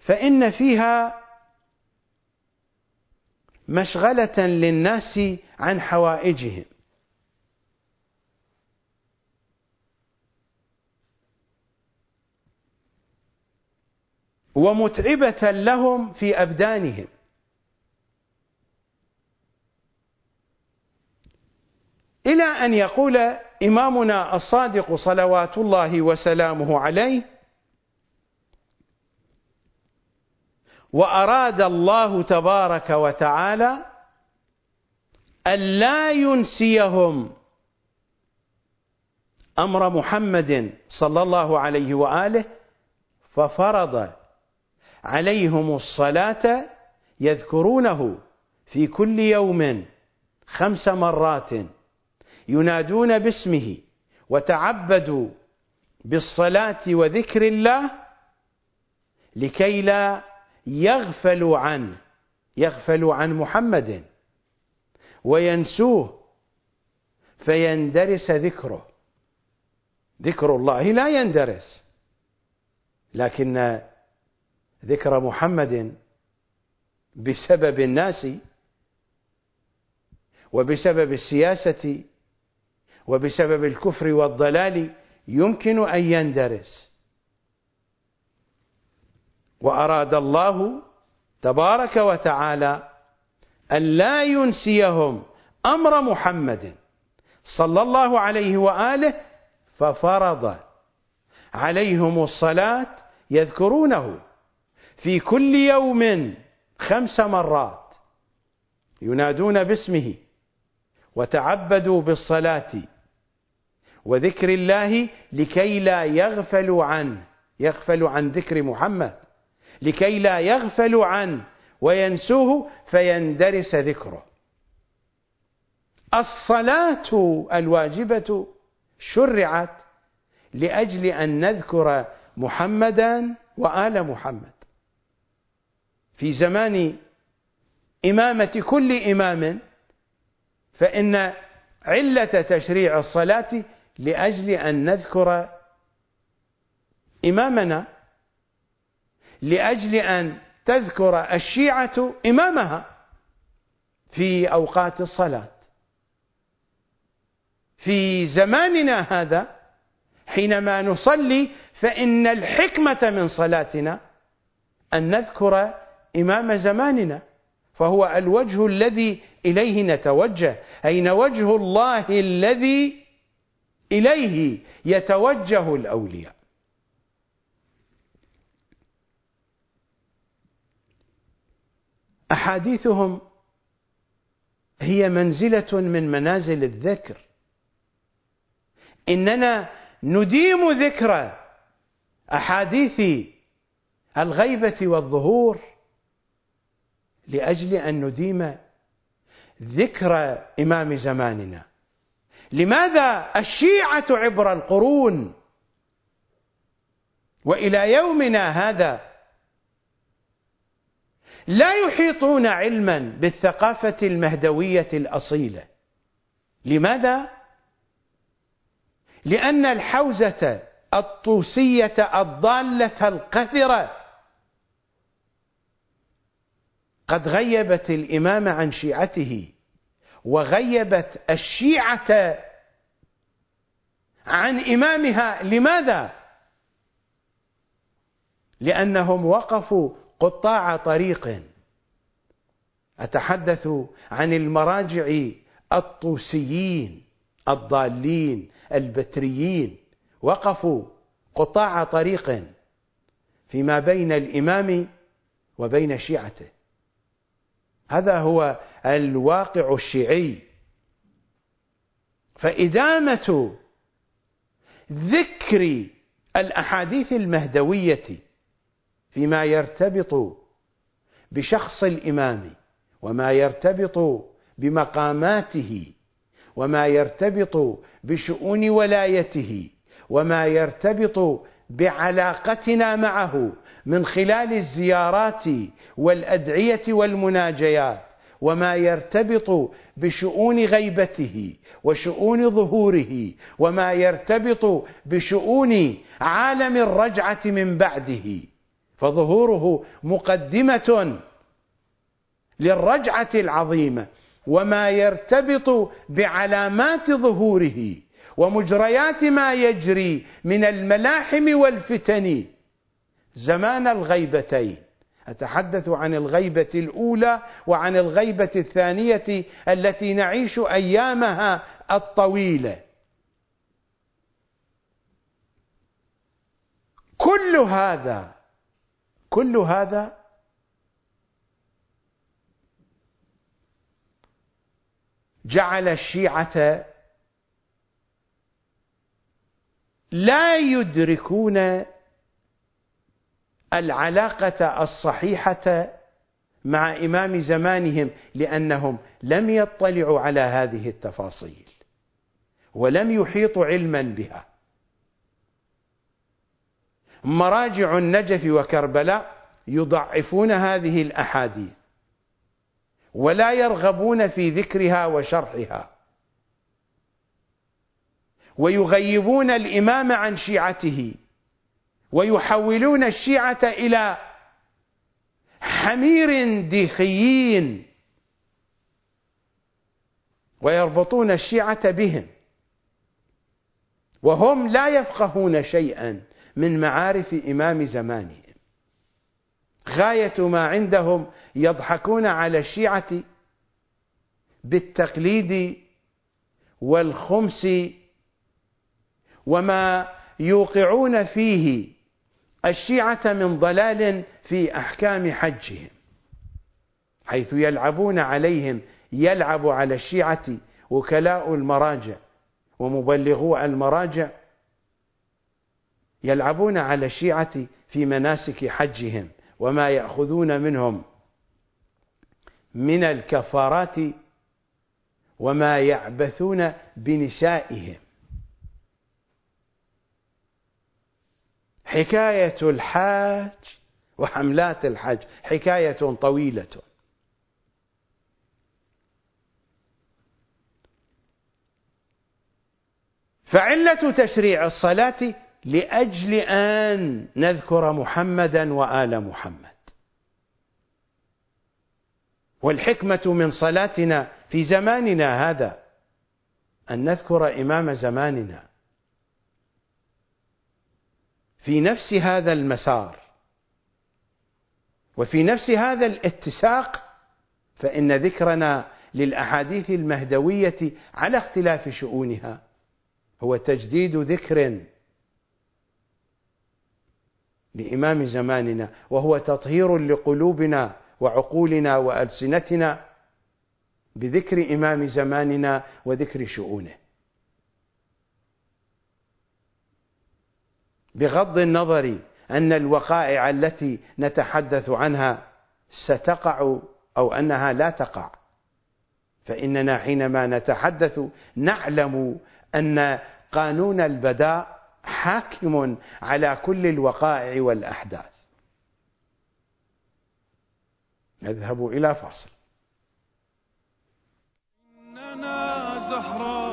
فإن فيها مشغلة للناس عن حوائجهم. ومتعبة لهم في أبدانهم. إلى أن يقول إمامنا الصادق صلوات الله وسلامه عليه وأراد الله تبارك وتعالى ألا ينسيهم. أمر محمد صلى الله عليه وآله ففرض عليهم الصلاة يذكرونه في كل يوم خمس مرات ينادون باسمه وتعبدوا بالصلاة وذكر الله لكي لا يغفلوا عنه يغفلوا عن محمد وينسوه فيندرس ذكره. ذكر الله لا يندرس لكن ذكر محمد بسبب الناس وبسبب السياسة وبسبب الكفر والضلال يمكن أن يندرس. وأراد الله تبارك وتعالى أن لا ينسيهم أمر محمد صلى الله عليه وآله ففرض عليهم الصلاة يذكرونه في كل يوم خمس مرات ينادون باسمه وتعبدوا بالصلاة وذكر الله لكي لا يغفلوا عنه يغفلوا عن ذكر محمد. لكي لا يغفلوا عنه وينسوه فيندرس ذكره. الصلاة الواجبة شرعت لأجل أن نذكر محمدا وآل محمد. في زمان إمامة كل إمام فإن علة تشريع الصلاة لأجل أن نذكر إمامنا لأجل أن تذكر الشيعة إمامها في أوقات الصلاة. في زماننا هذا حينما نصلي فإن الحكمة من صلاتنا أن نذكر إمام زماننا فهو الوجه الذي إليه نتوجه أين وجه الله الذي إليه يتوجه الأولياء. أحاديثهم هي منزلة من منازل الذكر. إننا نديم ذكر أحاديث الغيبة والظهور لأجل أن نديم ذكر إمام زماننا. لماذا الشيعة عبر القرون وإلى يومنا هذا لا يحيطون علما بالثقافة المهدوية الأصيلة. لماذا؟ لأن الحوزة الطوسية الضالة القذرة قد غيبت الإمام عن شيعته وغيبت الشيعة عن إمامها. لماذا؟ لأنهم وقفوا قطاع طريق. أتحدث عن المراجع الطوسيين الضالين البتريين. وقفوا قطاع طريق فيما بين الإمام وبين شيعته. هذا هو الواقع الشيعي. فإدامة ذكر الأحاديث المهدوية فيما يرتبط بشخص الإمام وما يرتبط بمقاماته وما يرتبط بشؤون ولايته وما يرتبط بعلاقتنا معه من خلال الزيارات والأدعية والمناجيات وما يرتبط بشؤون غيبته وشؤون ظهوره وما يرتبط بشؤون عالم الرجعة من بعده. فظهوره مقدمة للرجعة العظيمة وما يرتبط بعلامات ظهوره ومجريات ما يجري من الملاحم والفتن زمان الغيبتين. أتحدث عن الغيبة الأولى وعن الغيبة الثانية التي نعيش أيامها الطويلة. كل هذا كل هذا جعل الشيعة لا يدركون العلاقة الصحيحة مع إمام زمانهم لأنهم لم يطلعوا على هذه التفاصيل ولم يحيطوا علما بها. مراجع النجف وكربلاء يضعفون هذه الأحاديث ولا يرغبون في ذكرها وشرحها ويغيبون الإمام عن شيعته ويحولون الشيعة إلى حمير ديخيين ويربطون الشيعة بهم وهم لا يفقهون شيئا. من معارف إمام زمانهم. غاية ما عندهم يضحكون على الشيعة بالتقليد والخمس وما يوقعون فيه الشيعة من ضلال في أحكام حجهم حيث يلعبون عليهم يلعب على الشيعة وكلاء المراجع ومبلغو المراجع يلعبون على الشيعة في مناسك حجهم وما يأخذون منهم من الكفارات وما يعبثون بنسائهم. حكاية الحاج وحملات الحج حكاية طويلة. فعلة تشريع الصلاة لأجل أن نذكر محمدا وآل محمد. والحكمة من صلاتنا في زماننا هذا أن نذكر إمام زماننا. في نفس هذا المسار وفي نفس هذا الاتساق فإن ذكرنا للأحاديث المهدوية على اختلاف شؤونها هو تجديد ذكر لإمام زماننا وهو تطهير لقلوبنا وعقولنا وألسنتنا بذكر إمام زماننا وذكر شؤونه. بغض النظر أن الوقائع التي نتحدث عنها ستقع أو أنها لا تقع فإننا حينما نتحدث نعلم أن قانون البداء حاكم على كل الوقائع والأحداث. نذهب إلى فاصل. إننا زهرائيون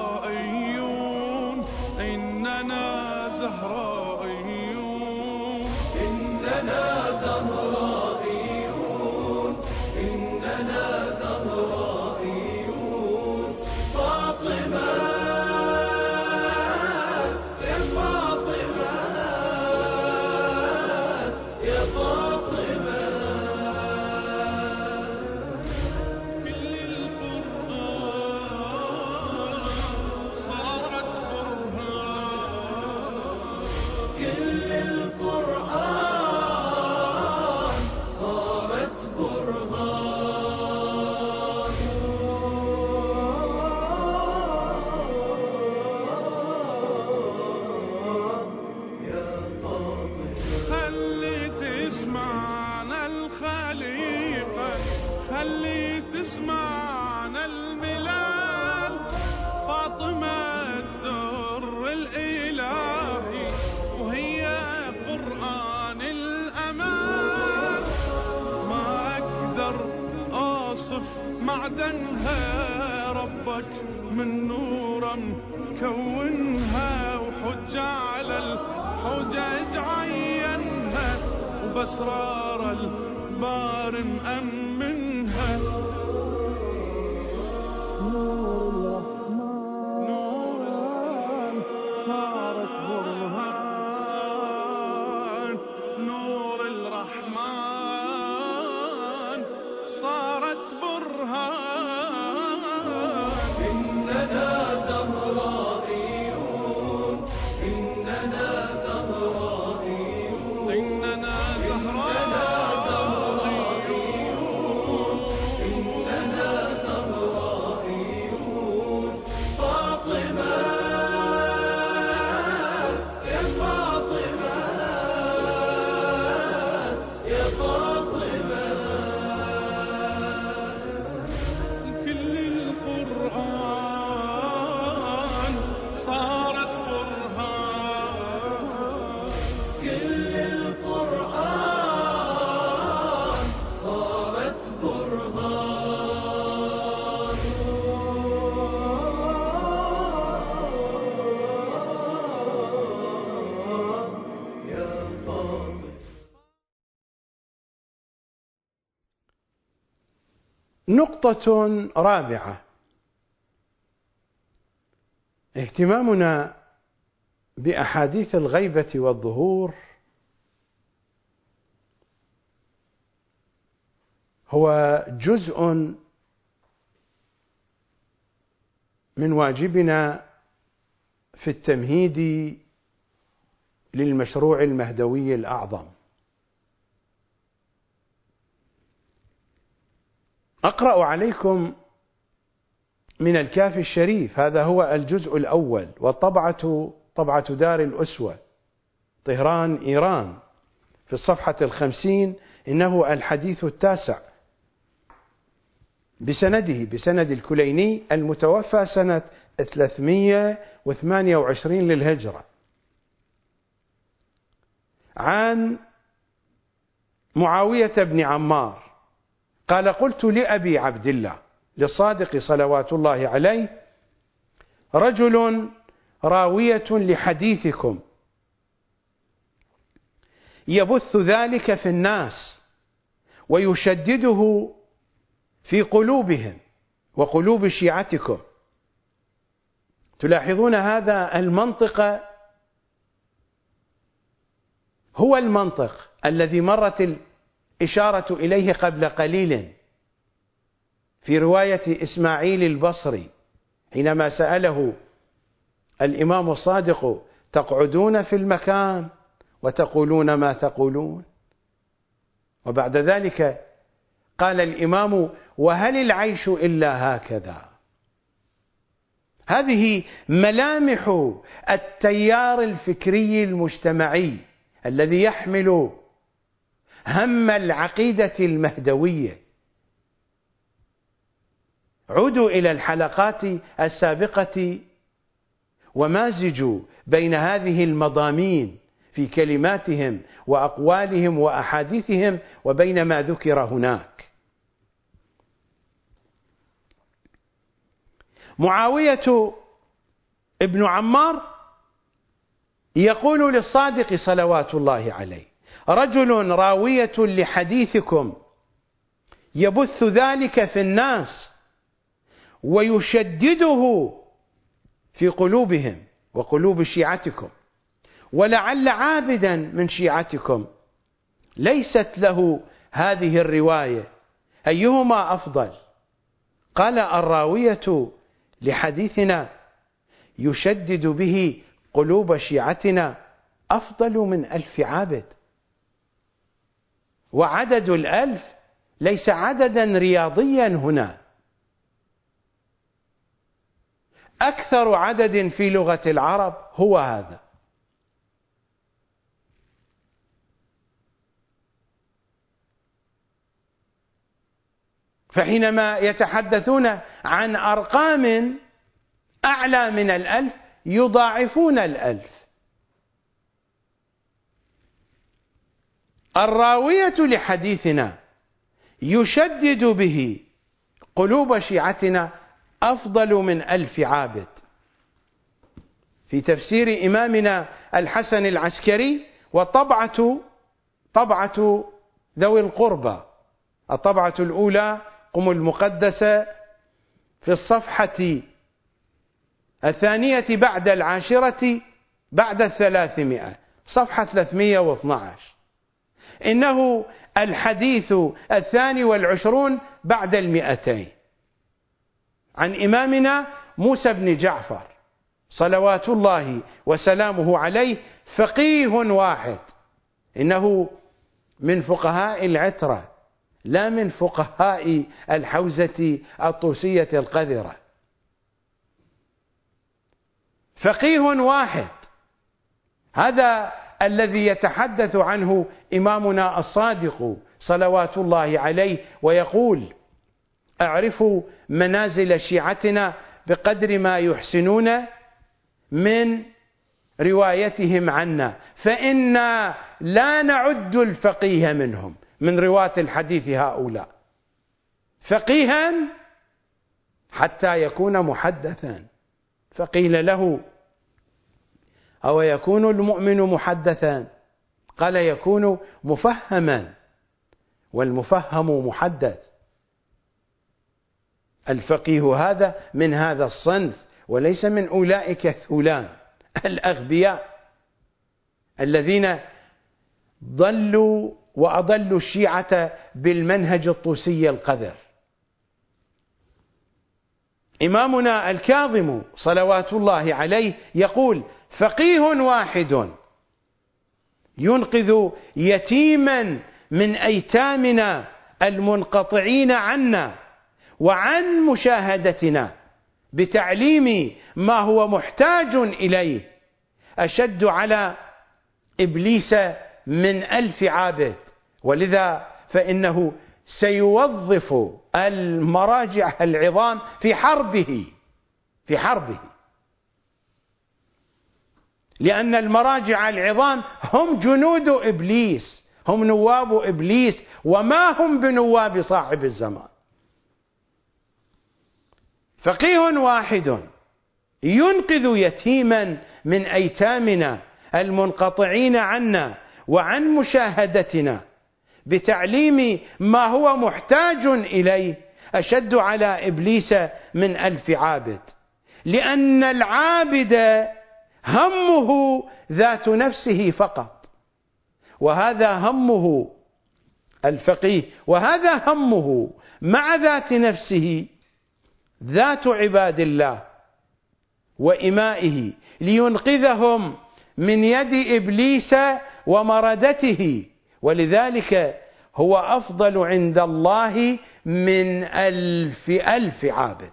مكونها وحج على الحجج عينها وبسرار البار مأمنها نقطة رابعة. اهتمامنا بأحاديث الغيبة والظهور هو جزء من واجبنا في التمهيد للمشروع المهدوي الأعظم. أقرأ عليكم من الكافي الشريف هذا هو الجزء الأول والطبعة طبعة دار الأسوة طهران إيران في الصفحة الخمسين إنه الحديث التاسع. بسنده بسند الكليني المتوفى سنة 328 للهجرة. عن معاوية بن عمار قال قلت لأبي عبد الله للصادق صلوات الله عليه رجل راوية لحديثكم. يبث ذلك في الناس ويشدده في قلوبهم وقلوب شيعتكم. تلاحظون هذا المنطق؟ هو المنطق الذي مرت الإشارة إليه قبل قليل. في رواية إسماعيل البصري حينما سأله الإمام الصادق تقعدون في المكان وتقولون ما تقولون؟ وبعد ذلك قال الإمام وهل العيش إلا هكذا؟ هذه ملامح التيار الفكري المجتمعي الذي يحمل هم العقيدة المهدوية عودوا إلى الحلقات السابقة ومازجوا بين هذه المضامين في كلماتهم وأقوالهم وأحاديثهم وبين ما ذكر هناك. معاوية ابن عمار يقول للصادق صلوات الله عليه: رجل راوية لحديثكم. يبث ذلك في الناس ويشدده في قلوبهم وقلوب شيعتكم. ولعل عابدا من شيعتكم. ليست له هذه الرواية. أيهما أفضل؟ قال الراوية لحديثنا يشدد به قلوب شيعتنا أفضل من ألف عابد. وعدد الألف ليس عددا رياضيا هنا. أكثر عدد في لغة العرب هو هذا. فحينما يتحدثون عن أرقام أعلى من الألف يضاعفون الألف. الراوية لحديثنا يشدد به قلوب شيعتنا أفضل من ألف عابد. في تفسير إمامنا الحسن العسكري وطبعة طبعة ذوي القربى الطبعة الأولى قم المقدسة في الصفحة الثانية بعد العاشرة بعد الثلاثمائة صفحة 312 إنه الحديث الثاني والعشرون بعد المئتين. عن إمامنا موسى بن جعفر صلوات الله وسلامه عليه فقيه واحد. إنه من فقهاء العترة لا من فقهاء الحوزة الطوسية القذرة. فقيه واحد. هذا الذي يتحدث عنه إمامنا الصادق صلوات الله عليه ويقول اعرفوا منازل شيعتنا بقدر ما يحسنون من روايتهم عنا فإنا لا نعد الفقيه منهم من رواة الحديث هؤلاء. فقيها حتى يكون محدثا. فقيل له أو يكون المؤمن محدثا؟ قال يكون مفهما. والمفهم محدث. الفقيه هذا من هذا الصنف وليس من أولئك الثولان الأغبياء الذين ضلوا وأضلوا الشيعة بالمنهج الطوسي القذر. إمامنا الكاظم صلوات الله عليه يقول فقيه واحد ينقذ يتيما من أيتامنا المنقطعين عنا وعن مشاهدتنا بتعليم ما هو محتاج إليه. أشد على إبليس من ألف عابد. ولذا فإنه سيوظف المراجع العظام في حربه في حربه. لأن المراجع العظام هم جنود إبليس هم نواب إبليس وما هم بنواب صاحب الزمان. فقيه واحد ينقذ يتيما من أيتامنا المنقطعين عنا وعن مشاهدتنا بتعليم ما هو محتاج إليه أشد على إبليس من ألف عابد. لأن العابد همه ذات نفسه فقط. وهذا همه الفقيه وهذا همه مع ذات نفسه ذات عباد الله وإمائه لينقذهم من يد إبليس ومردته ولذلك هو أفضل عند الله من ألف ألف عابد.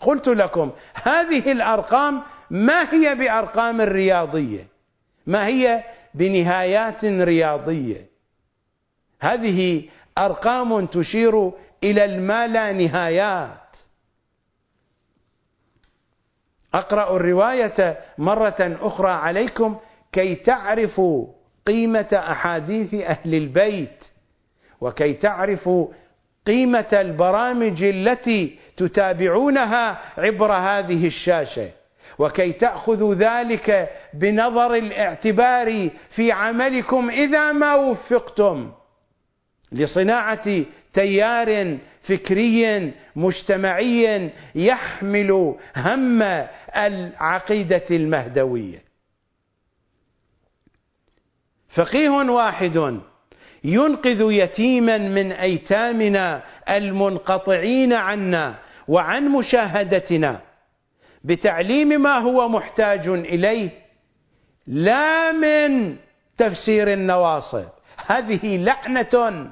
قلت لكم هذه الأرقام ما هي بأرقام رياضية؟ ما هي بنهايات رياضية؟ هذه أرقام تشير إلى الما لا نهايات. أقرأ الرواية مرة أخرى عليكم كي تعرفوا قيمة أحاديث أهل البيت وكي تعرفوا قيمة البرامج التي تتابعونها عبر هذه الشاشة. وكي تأخذوا ذلك بنظر الاعتبار في عملكم إذا ما وفقتم لصناعة تيار فكري مجتمعي يحمل هم العقيدة المهدوية. فقيه واحد ينقذ يتيما من أيتامنا المنقطعين عنا وعن مشاهدتنا. بتعليم ما هو محتاج إليه لا من تفسير النواصب. هذه لعنة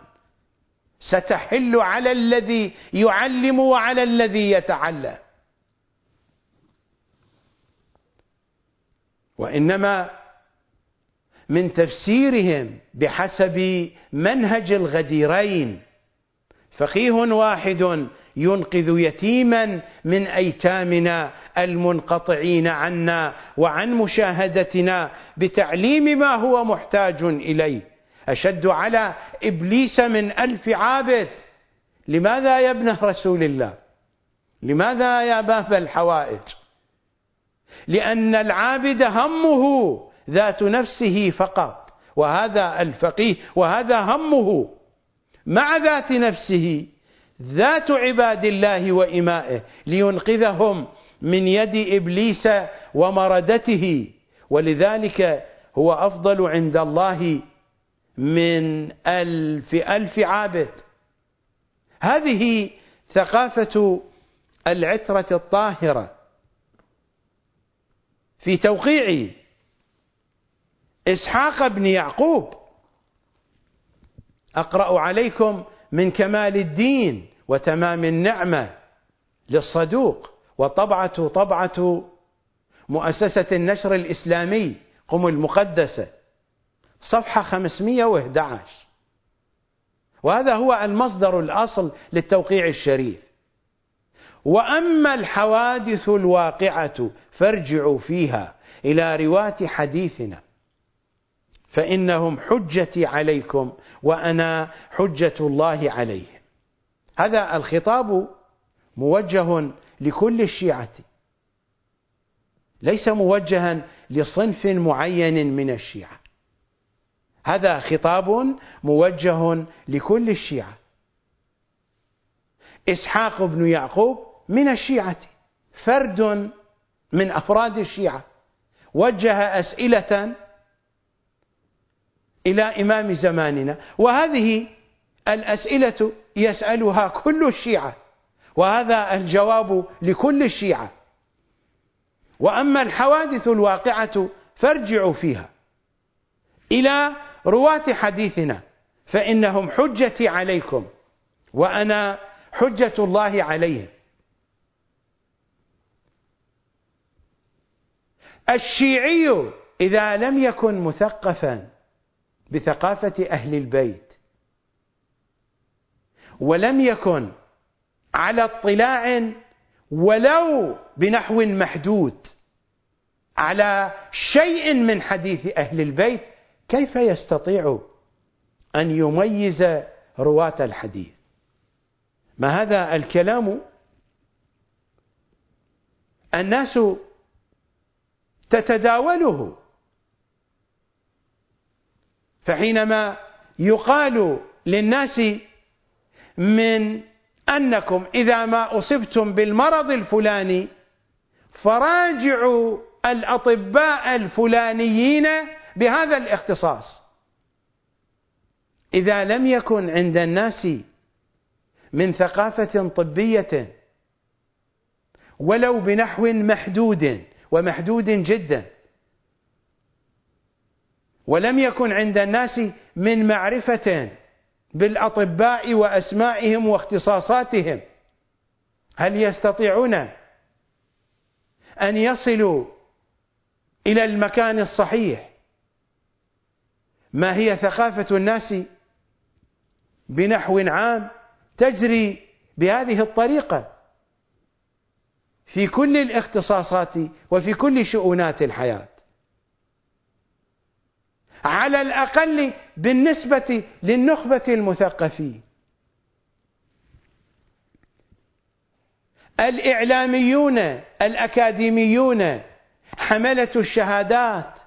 ستحل على الذي يعلم وعلى الذي يتعلم. وإنما من تفسيرهم بحسب منهج الغديرين. فقيه واحد ينقذ يتيما من أيتامنا المنقطعين عنا وعن مشاهدتنا بتعليم ما هو محتاج إليه. أشد على إبليس من ألف عابد. لماذا يا ابن رسول الله؟ لماذا يا باب الحوائج؟ لأن العابد همه ذات نفسه فقط وهذا الفقيه وهذا همه مع ذات نفسه. ذات عباد الله وإمائه لينقذهم من يد إبليس ومردته ولذلك هو أفضل عند الله من ألف ألف عابد. هذه ثقافة العترة الطاهرة. في توقيع إسحاق بن يعقوب أقرأ عليكم من كمال الدين وتمام النعمة للصدوق. وطبعة طبعة مؤسسة النشر الإسلامي قم المقدسة. صفحة 511 وهذا هو المصدر الأصل للتوقيع الشريف. وأما الحوادث الواقعة فارجعوا فيها إلى رواة حديثنا. فإنهم حجتي عليكم وأنا حجة الله عليهم. هذا الخطاب موجه لكل الشيعة. ليس موجها لصنف معين من الشيعة. هذا خطاب موجه لكل الشيعة. إسحاق بن يعقوب من الشيعة فرد من أفراد الشيعة. وجه أسئلة إلى إمام زماننا. وهذه الأسئلة يسألها كل الشيعة. وهذا الجواب لكل الشيعة. وأما الحوادث الواقعة فارجعوا فيها. إلى رواة حديثنا. فإنهم حجتي عليكم. وأنا حجة الله عليهم. الشيعي إذا لم يكن مثقفا بثقافة أهل البيت. ولم يكن على اطلاع ولو بنحو محدود على شيء من حديث أهل البيت كيف يستطيع أن يميز رواة الحديث؟ ما هذا الكلام؟ الناس تتداوله فحينما يقال للناس من أنكم إذا ما أصبتم بالمرض الفلاني فراجعوا الأطباء الفلانيين بهذا الاختصاص. إذا لم يكن عند الناس من ثقافة طبية ولو بنحو محدود ومحدود جدا ولم يكن عند الناس من معرفة بالأطباء وأسمائهم واختصاصاتهم. هل يستطيعون أن يصلوا إلى المكان الصحيح؟ ما هي ثقافة الناس بنحو عام تجري بهذه الطريقة؟ في كل الاختصاصات وفي كل شؤونات الحياة. على الأقل بالنسبة للنخبة المثقفين. الإعلاميون الأكاديميون حملة الشهادات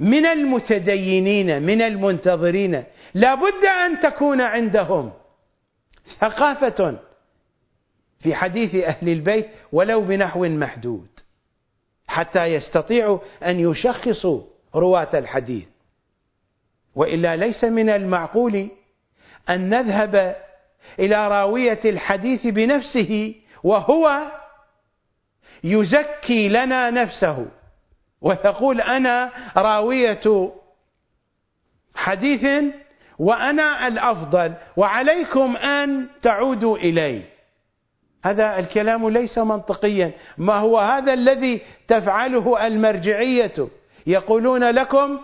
من المتدينين من المنتظرين لا بد أن تكون عندهم ثقافة في حديث أهل البيت ولو بنحو محدود. حتى يستطيعوا أن يشخصوا رواة الحديث. وإلا ليس من المعقول أن نذهب إلى راوية الحديث بنفسه وهو يزكي لنا نفسه ويقول أنا راوية حديث وأنا الأفضل وعليكم أن تعودوا إلي هذا الكلام ليس منطقيا. ما هو هذا الذي تفعله المرجعية؟ يقولون لكم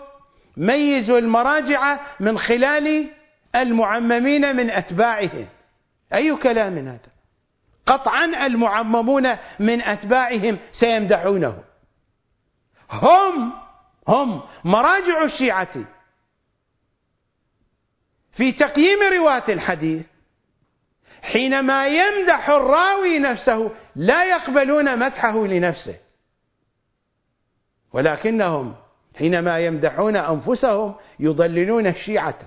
ميزوا المراجع من خلال المعممين من أتباعهم. أي كلام هذا؟ قطعا المعممون من أتباعهم سيمدحونه. هم هم مراجع الشيعة. في تقييم رواة الحديث حينما يمدح الراوي نفسه لا يقبلون مدحه لنفسه. ولكنهم حينما يمدحون أنفسهم يضللون الشيعة.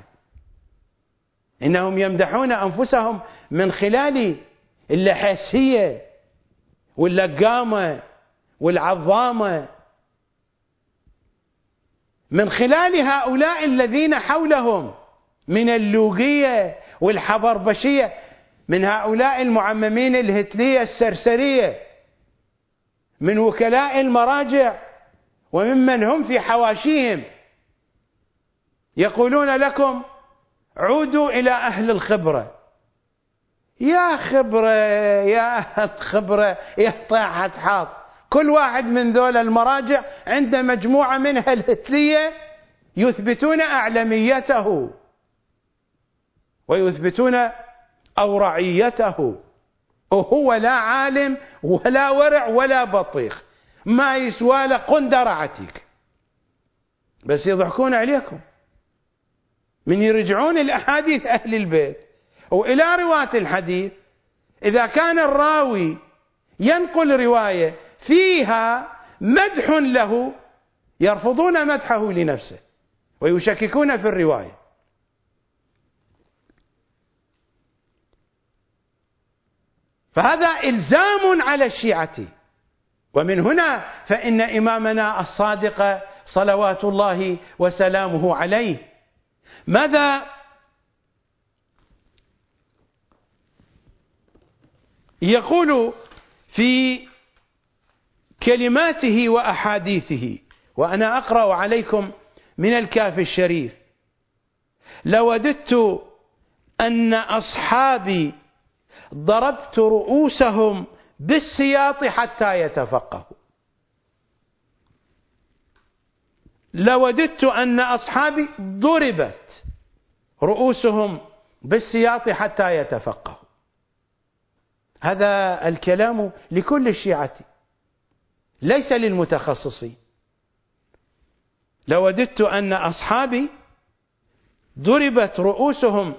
إنهم يمدحون أنفسهم من خلال اللحاسيه واللقامة والعظامة. من خلال هؤلاء الذين حولهم من اللوقيه والحبربشيه من هؤلاء المعممين الهتلية السرسرية من وكلاء المراجع وممن هم في حواشيهم. يقولون لكم عودوا إلى أهل الخبرة. يا خبرة يا أهل خبرة يا طاحة حاط. كل واحد من ذول المراجع عنده مجموعة منها الهتلية يثبتون أعلميته. ويثبتون أو رعيته. وهو لا عالم ولا ورع ولا بطيخ. ما يسوى له قندرعتك بس يضحكون عليكم. من يرجعون الأحاديث أهل البيت. وإلى رواة الحديث. إذا كان الراوي ينقل رواية فيها مدح له يرفضون مدحه لنفسه. ويشككون في الرواية. فهذا إلزام على الشيعة. ومن هنا فإن إمامنا الصادق صلوات الله وسلامه عليه. ماذا يقول في كلماته وأحاديثه؟ وأنا أقرأ عليكم من الكاف الشريف. لوددت أن أصحابي ضربت رؤوسهم بالسياط حتى يتفقهوا. لوددت أن أصحابي ضربت رؤوسهم بالسياط حتى يتفقهوا. هذا الكلام لكل الشيعة ليس للمتخصصين. لوددت أن أصحابي ضربت رؤوسهم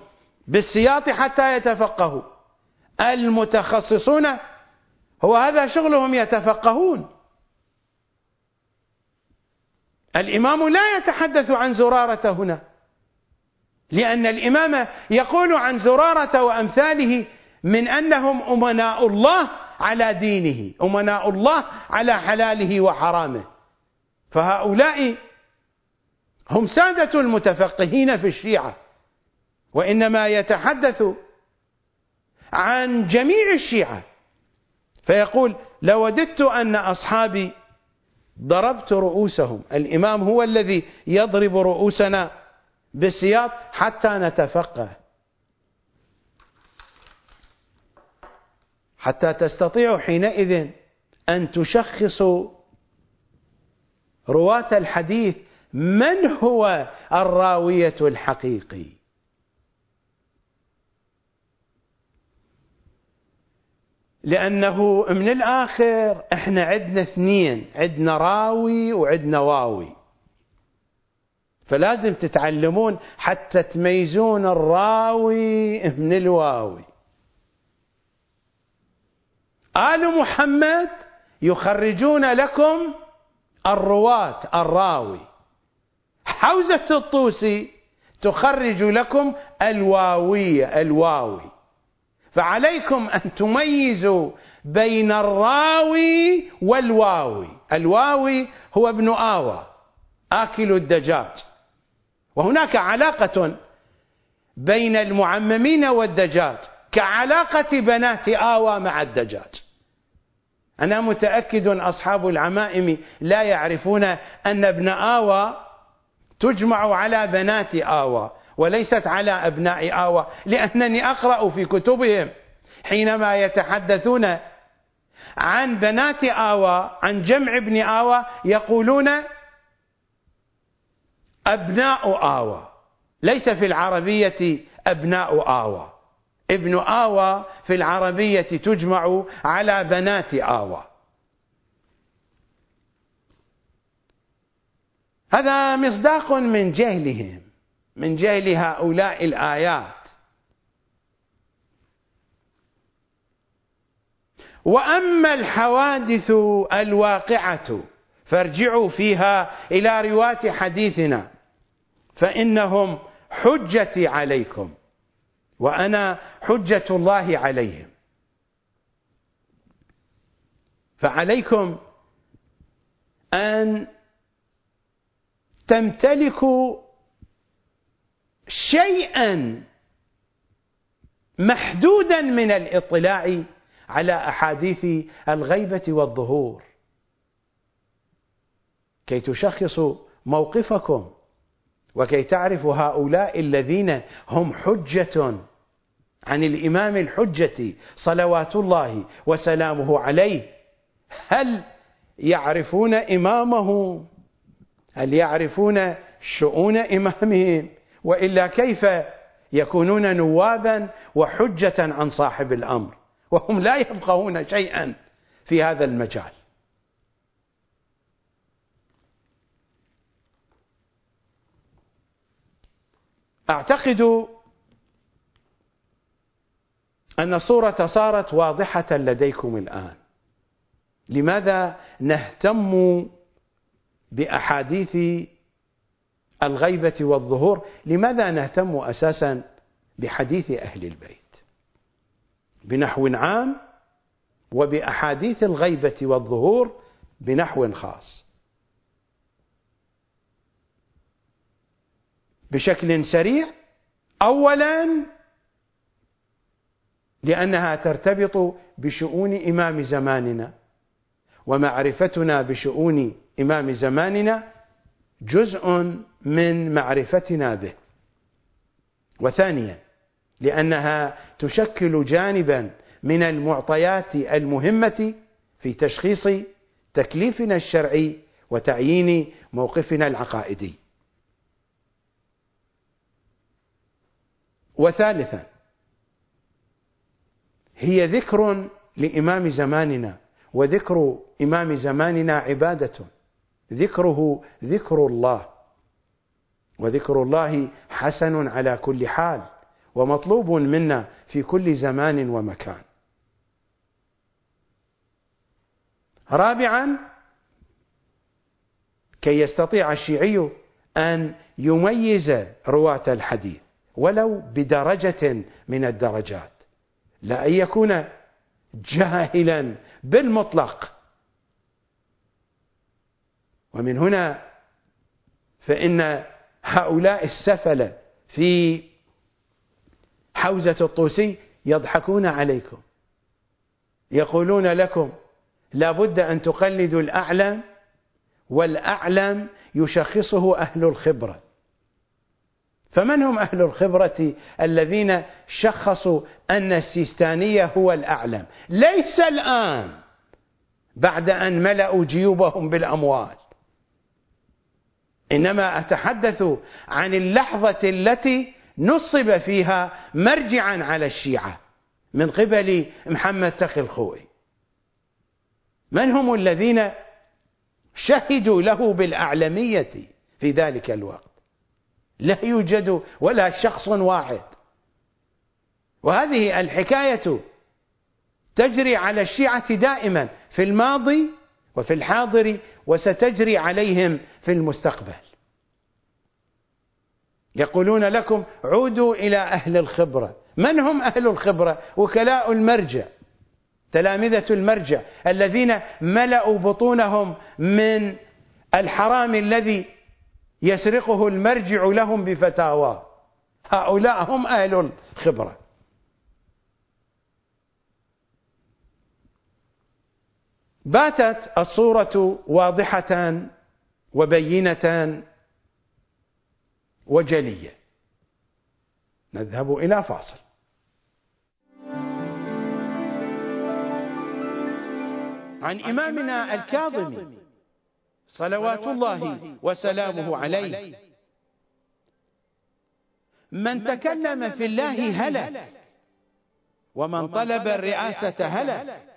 بالسياط حتى يتفقهوا. المتخصصون هو هذا شغلهم يتفقهون. الإمام لا يتحدث عن زرارة هنا لأن الإمام يقول عن زرارة وأمثاله من أنهم أمناء الله على دينه أمناء الله على حلاله وحرامه. فهؤلاء هم سادة المتفقهين في الشيعة وإنما يتحدث عن جميع الشيعة. فيقول لوددت أن أصحابي ضربت رؤوسهم. الإمام هو الذي يضرب رؤوسنا بالسياط حتى نتفقه. حتى تستطيعوا حينئذ أن تشخصوا رواة الحديث من هو الراوية الحقيقي. لأنه من الآخر إحنا عندنا اثنين عندنا راوي وعندنا واوي. فلازم تتعلمون حتى تميزون الراوي من الواوي. آل محمد يخرجون لكم الرواة الراوي. حوزة الطوسي تخرج لكم الواوية الواوي. فعليكم أن تميزوا بين الراوي والواوي. الواوي هو ابن آوى آكل الدجاج. وهناك علاقة بين المعممين والدجاج كعلاقة بنات آوى مع الدجاج. أنا متأكد أصحاب العمائم لا يعرفون أن ابن آوى تجمع على بنات آوى. وليست على أبناء آوى لأنني أقرأ في كتبهم حينما يتحدثون عن بنات آوى عن جمع ابن آوى يقولون أبناء آوى. ليس في العربية أبناء آوى. ابن آوى في العربية تجمع على بنات آوى. هذا مصداق من جهلهم. من جهل هؤلاء الآيات. وأما الحوادث الواقعة فارجعوا فيها إلى رواة حديثنا. فإنهم حجتي عليكم وأنا حجة الله عليهم. فعليكم أن تمتلكوا شيئا محدودا من الاطلاع على أحاديث الغيبة والظهور. كي تشخصوا موقفكم وكي تعرفوا هؤلاء الذين هم حجة عن الإمام الحجة صلوات الله وسلامه عليه. هل يعرفون إمامه؟ هل يعرفون شؤون إمامهم؟ وإلا كيف يكونون نوابا وحجة عن صاحب الأمر؟ وهم لا يفقهون شيئا في هذا المجال. أعتقد أن الصورة صارت واضحة لديكم الآن. لماذا نهتم بأحاديث الغيبة والظهور لماذا نهتم أساسا بحديث أهل البيت؟ بنحو عام وبأحاديث الغيبة والظهور بنحو خاص. بشكل سريع أولا لأنها ترتبط بشؤون إمام زماننا ومعرفتنا بشؤون إمام زماننا جزء من معرفتنا به. وثانيا لأنها تشكل جانبا من المعطيات المهمة في تشخيص تكليفنا الشرعي وتعيين موقفنا العقائدي. وثالثا هي ذكر لإمام زماننا وذكر إمام زماننا عبادة. ذكره ذكر الله. وذكر الله حسن على كل حال ومطلوب منا في كل زمان ومكان. رابعا كي يستطيع الشيعي أن يميز رواة الحديث ولو بدرجة من الدرجات لا أن يكون جاهلا بالمطلق. ومن هنا فإن هؤلاء السفلة في حوزة الطوسي يضحكون عليكم. يقولون لكم لابد أن تقلدوا الأعلم والأعلم يشخصه أهل الخبرة. فمن هم أهل الخبرة الذين شخصوا أن السيستانية هو الأعلم ليس الآن بعد أن ملأوا جيوبهم بالأموال. إنما أتحدث عن اللحظة التي نصب فيها مرجعا على الشيعة من قبل محمد تقي الخوئي. من هم الذين شهدوا له بالأعلمية في ذلك الوقت؟ لا يوجد ولا شخص واحد. وهذه الحكاية تجري على الشيعة دائما في الماضي وفي الحاضر وستجري عليهم في المستقبل. يقولون لكم عودوا إلى أهل الخبرة. من هم أهل الخبرة؟ وكلاء المرجع تلامذة المرجع الذين ملأوا بطونهم من الحرام الذي يسرقه المرجع لهم بفتاواه هؤلاء هم أهل الخبرة. باتت الصورة واضحة وبينة وجلية. نذهب إلى فاصل. عن إمامنا الكاظمي صلوات الله وسلامه عليه. من تكلم في الله هلك ومن طلب الرئاسة هلك.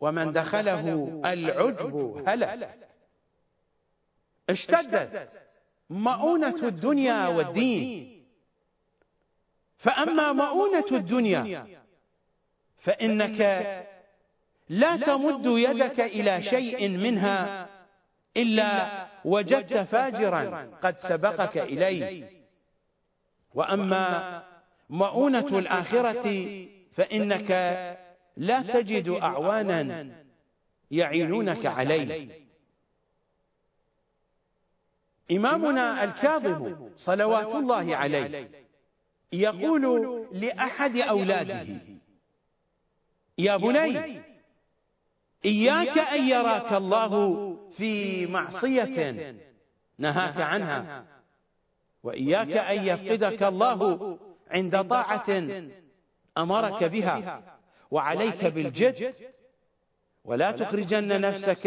ومن دخله العجب هلك. اشتدت مؤونة الدنيا والدين. فأما مؤونة الدنيا فإنك لا تمد يدك إلى شيء منها إلا وجدت فاجرا قد سبقك إليه. وأما مؤونة الآخرة فإنك لا تجد أعوانا يعينونك عليه. إمامنا الكاظم صلوات الله عليه. يقول لأحد أولاده يا بني إياك أن يراك الله في معصية. نهاك عنها. وإياك أن يفقدك الله عند طاعة أمرك بها. وعليك بالجد ولا تخرجن نفسك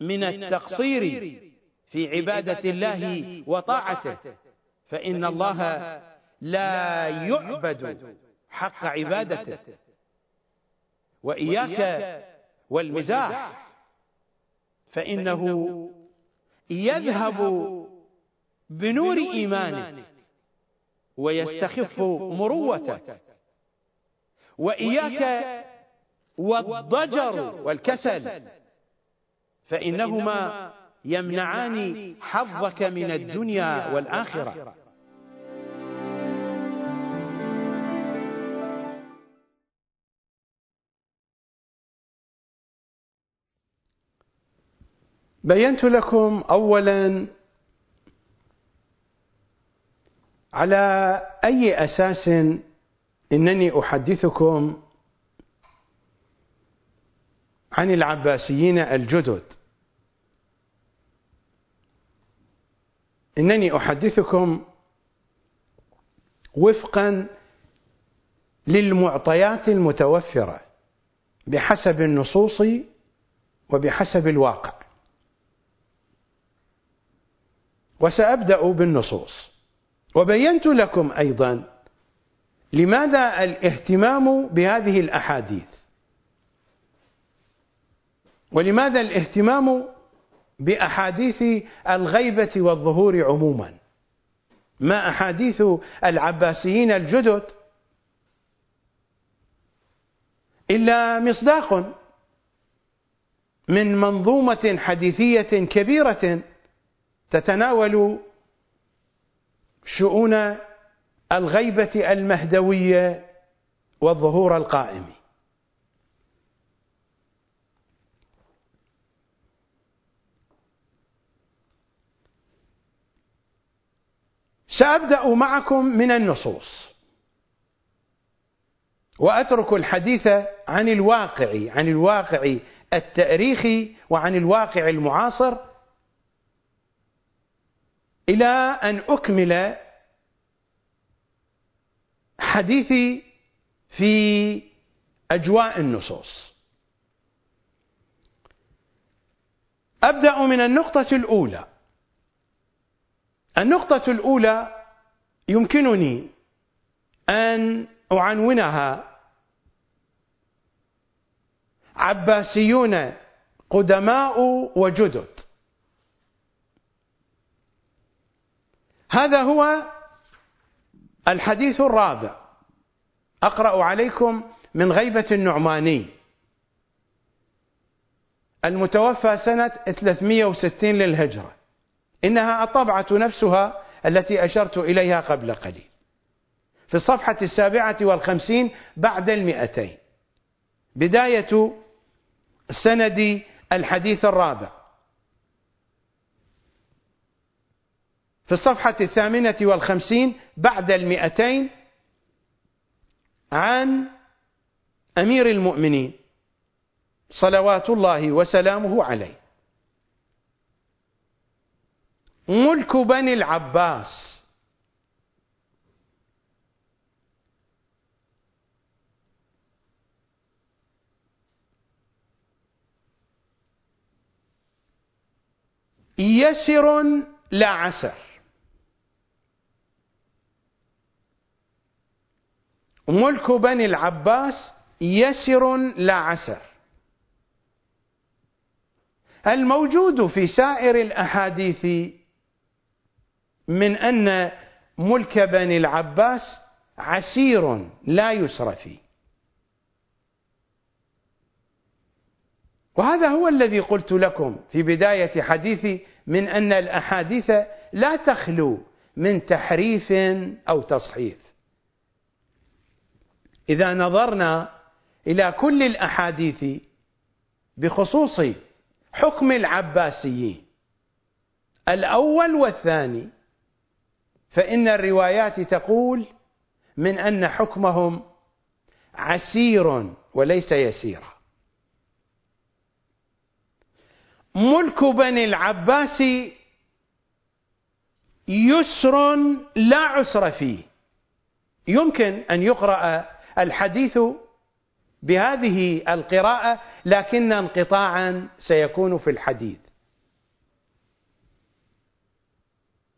من التقصير في عبادة الله وطاعته. فإن الله لا يعبد حق عبادته. وإياك والمزاح. فإنه يذهب بنور إيمانك ويستخف مروتك وإياك والضجر والكسل. فإنهما يمنعان حظك من الدنيا والآخرة. بينت لكم اولا على أي أساس إنني أحدثكم عن العباسيين الجدد. إنني أحدثكم وفقا للمعطيات المتوفرة بحسب النصوص وبحسب الواقع. وسأبدأ بالنصوص. وبينت لكم أيضا لماذا الاهتمام بهذه الأحاديث؟ ولماذا الاهتمام بأحاديث الغيبة والظهور عموما؟ ما أحاديث العباسيين الجدد؟ إلا مصداق من منظومة حديثية كبيرة تتناول شؤون الغيبة المهدوية والظهور القائم. سأبدأ معكم من النصوص. وأترك الحديث عن الواقع عن الواقع التاريخي وعن الواقع المعاصر إلى أن أكمل حديثي في أجواء النصوص. أبدأ من النقطة الأولى. النقطة الأولى يمكنني أن أعنونها عباسيون قدماء وجدد. هذا هو الحديث الرابع. أقرأ عليكم من غيبة النعماني. المتوفى سنة 360 للهجرة. إنها الطبعة نفسها التي أشرت إليها قبل قليل. في الصفحة السابعة والخمسين بعد المئتين. بداية سند الحديث الرابع. في الصفحة الثامنة والخمسين بعد المئتين عن أمير المؤمنين صلوات الله وسلامه عليه. ملك بني العباس. يسر لا عسر. ملك بني العباس يسر لا عسر. الموجود في سائر الأحاديث من أن ملك بني العباس عسير لا يسر فيه. وهذا هو الذي قلت لكم في بداية حديثي من أن الأحاديث لا تخلو من تحريف أو تصحيف. إذا نظرنا إلى كل الأحاديث بخصوص حكم العباسيين الأول والثاني فإن الروايات تقول من أن حكمهم عسير وليس يسيرا. ملك بني العباس يسر لا عسر فيه. يمكن أن يقرأ الحديث بهذه القراءة لكن انقطاعا سيكون في الحديث.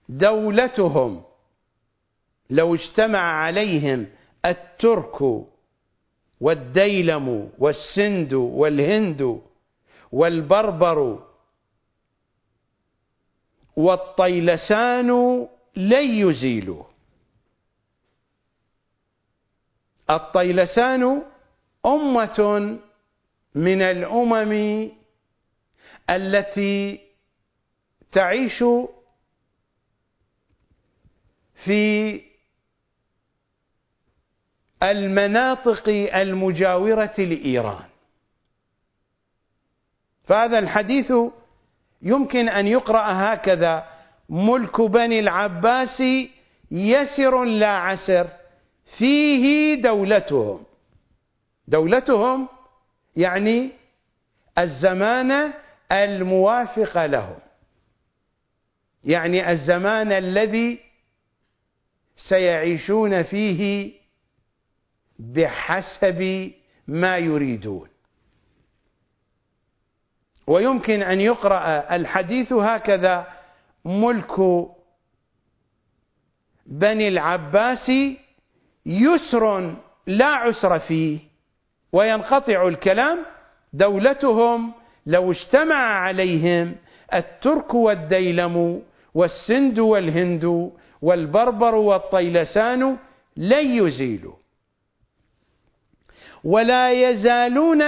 دولتهم لو اجتمع عليهم الترك والديلم والسند والهند والبربر والطيلسان لن يزيلوا الطيلسان أمة من الأمم التي تعيش في المناطق المجاورة لإيران. فهذا الحديث يمكن أن يقرأ هكذا ملك بني العباس يسر لا عسر. فيه دولتهم. دولتهم يعني الزمان الموافق لهم. يعني الزمان الذي سيعيشون فيه بحسب ما يريدون. ويمكن أن يقرأ الحديث هكذا ملك بني العباس يسر لا عسر فيه وينقطع الكلام دولتهم لو اجتمع عليهم الترك والديلم والسند والهند والبربر والطيلسان لن يزيلوا. ولا يزالون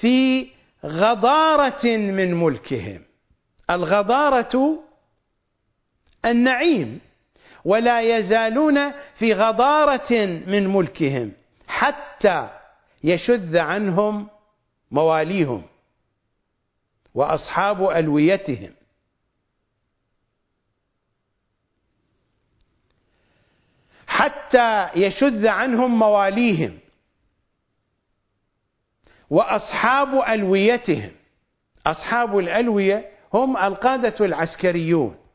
في غضارة من ملكهم. الغضارة النعيم. ولا يزالون في غضارة من ملكهم حتى يشذ عنهم مواليهم وأصحاب ألويتهم. حتى يشذ عنهم مواليهم وأصحاب ألويتهم. أصحاب الألوية هم القادة العسكريون.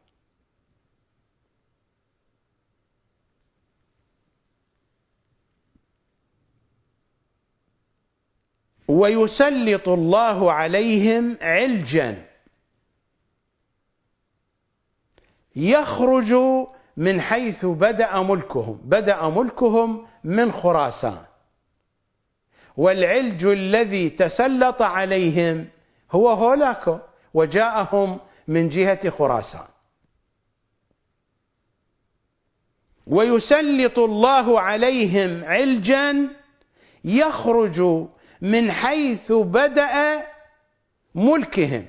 ويسلط الله عليهم علجا. يخرج من حيث بدأ ملكهم بدأ ملكهم من خراسان. والعلج الذي تسلط عليهم هو هولاكو وجاءهم من جهة خراسان. ويسلط الله عليهم علجا يخرج من حيث بدأ ملكهم.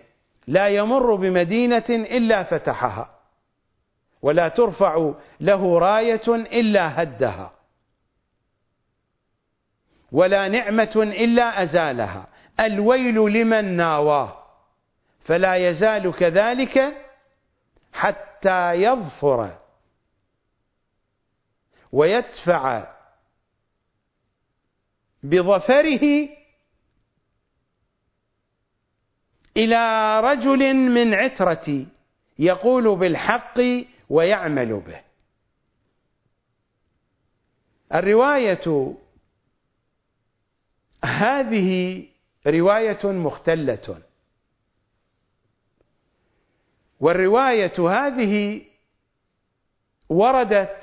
لا يمر بمدينة إلا فتحها ولا ترفع له راية إلا هدها ولا نعمة إلا أزالها. الويل لمن ناواه فلا يزال كذلك حتى يظفر ويدفع بظفره إلى رجل من عترتي يقول بالحق ويعمل به. الرواية هذه رواية مختلة. والرواية هذه وردت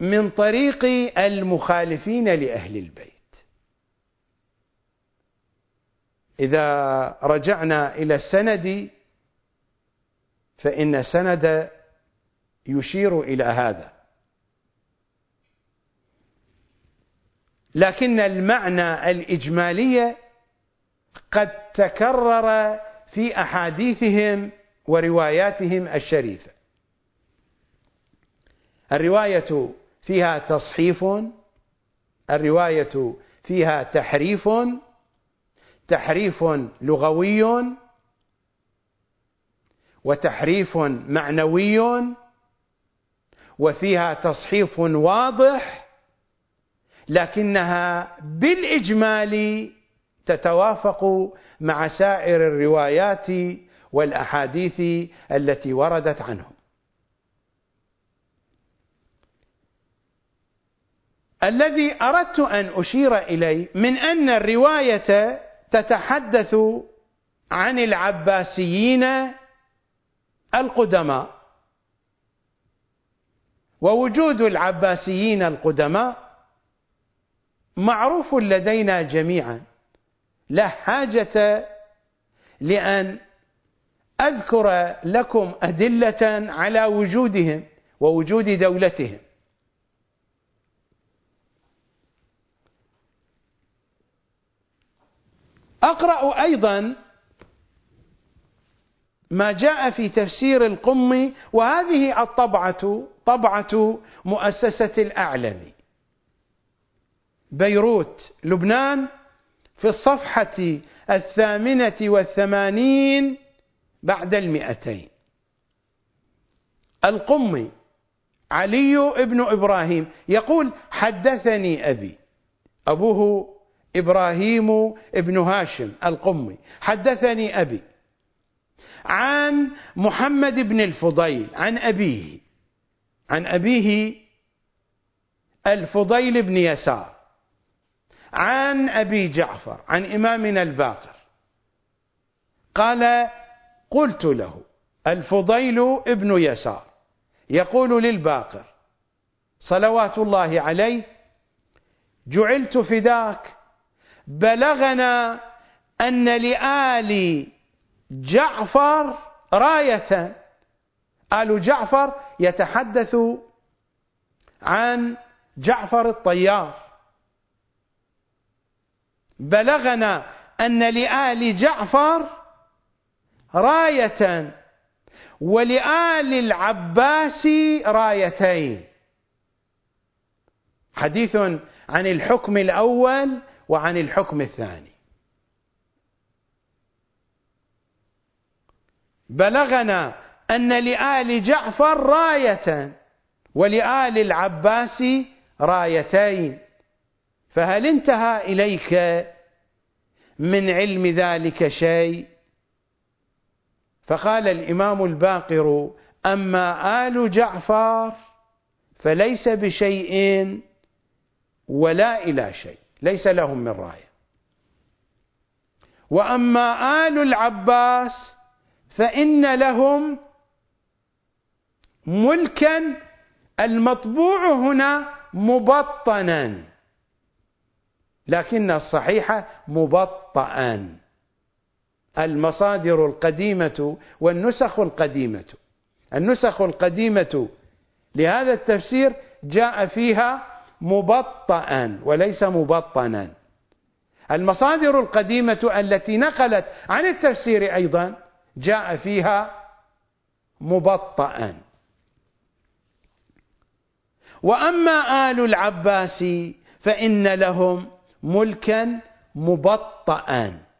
من طريق المخالفين لأهل البيت. إذا رجعنا إلى السند فإن السند يشير إلى هذا. لكن المعنى الإجمالي قد تكرر في أحاديثهم ورواياتهم الشريفة. الرواية فيها تصحيف الرواية فيها تحريف تحريف لغوي وتحريف معنوي وفيها تصحيف واضح لكنها بالإجمال تتوافق مع سائر الروايات والأحاديث التي وردت عنهم. الذي أردت أن أشير إليه من أن الرواية تتحدث عن العباسيين القدماء. ووجود العباسيين القدماء معروف لدينا جميعا. لا حاجة لأن أذكر لكم أدلة على وجودهم ووجود دولتهم. أقرأ أيضا ما جاء في تفسير القمي وهذه الطبعة طبعة مؤسسة الأعلمي بيروت لبنان في الصفحة الثامنة والثمانين بعد المئتين. القمي علي ابن إبراهيم يقول حدثني أبي أبوه إبراهيم ابن هاشم القمي. حدثني أبي عن محمد بن الفضيل عن أبيه عن أبيه الفضيل بن يسار عن أبي جعفر عن إمامنا الباقر. قال قلت له الفضيل ابن يسار يقول للباقر صلوات الله عليه جعلت فداك بلغنا أن لآل جعفر راية. آل جعفر يتحدث عن جعفر الطيار. بلغنا أن لآل جعفر راية ولآل العباس رايتين. حديث عن الحكم الأول وعن الحكم الثاني. بلغنا أن لآل جعفر راية ولآل العباس رايتين. فهل انتهى إليك من علم ذلك شيء؟ فقال الإمام الباقر أما آل جعفر فليس بشيء ولا إلى شيء. ليس لهم من راية. وأما آل العباس فإن لهم ملكا المطبوع هنا مبطنا. لكن الصحيح مبطئا. المصادر القديمة والنسخ القديمة. النسخ القديمة لهذا التفسير جاء فيها مبطئا وليس مبطنا. المصادر القديمة التي نقلت عن التفسير أيضا جاء فيها مبطئا. وأما آل العباس فإن لهم ملكا مبطئا.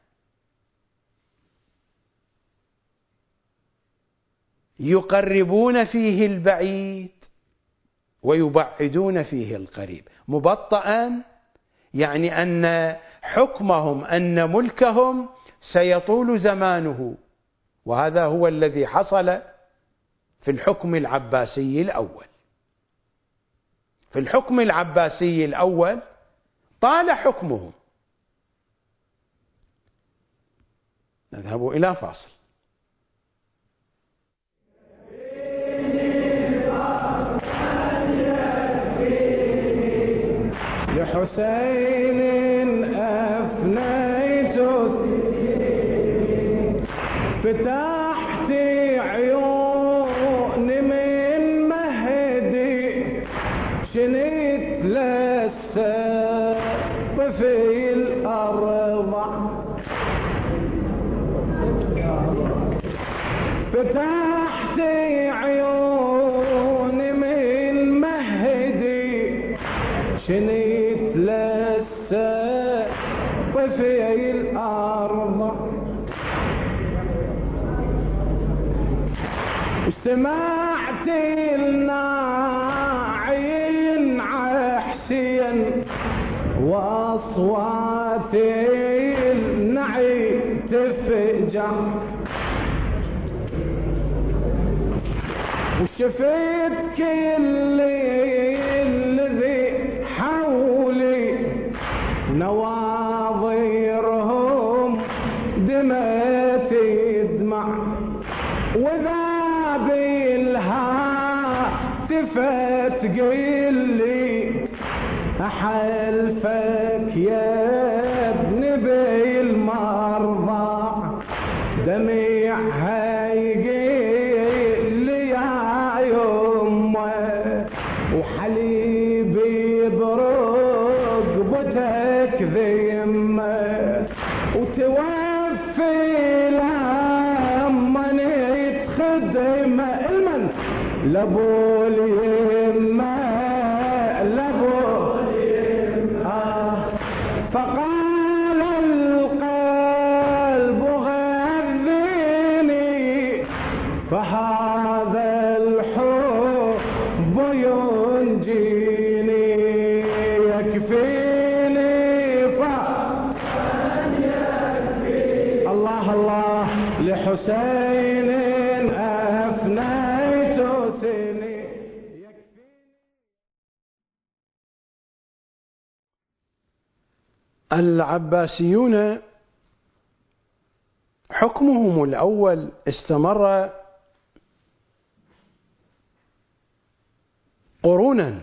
يقربون فيه البعيد ويبعدون فيه القريب. مبطئا يعني أن حكمهم أن ملكهم سيطول زمانه. وهذا هو الذي حصل في الحكم العباسي الأول. في الحكم العباسي الأول طال حكمهم. نذهب إلى فاصل. لحسين سمعت الناعين عحسين وأصوات النعي تفجع. وشفت كل الذي حولي نواظرهم بالهاتف تقلي العباسيون حكمهم الأول استمر قرونا.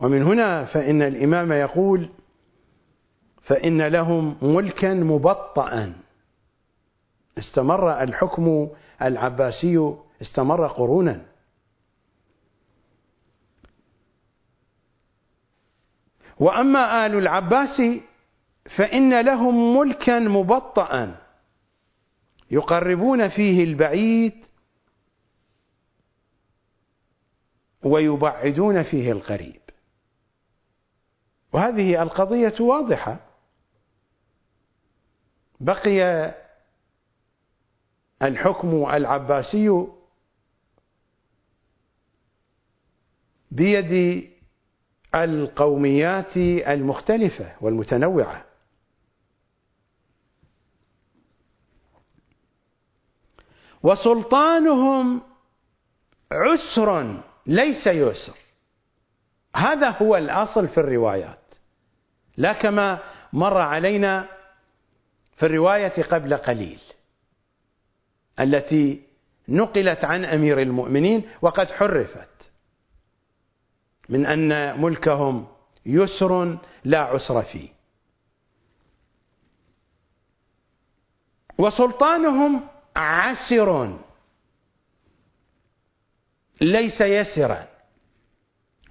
ومن هنا فإن الإمام يقول فإن لهم ملكا مبطئا. استمر الحكم العباسي استمر قرونا. وأما آل العباس فإن لهم ملكا مبطئا يقربون فيه البعيد ويبعدون فيه القريب. وهذه القضية واضحة. بقي الحكم العباسي بيد القوميات المختلفة والمتنوعة. وسلطانهم عسر ليس يسر. هذا هو الأصل في الروايات. لا كما مر علينا في الرواية قبل قليل التي نقلت عن أمير المؤمنين وقد حرفت. من أن ملكهم يسر لا عسر فيه. وسلطانهم عسر ليس يسرا.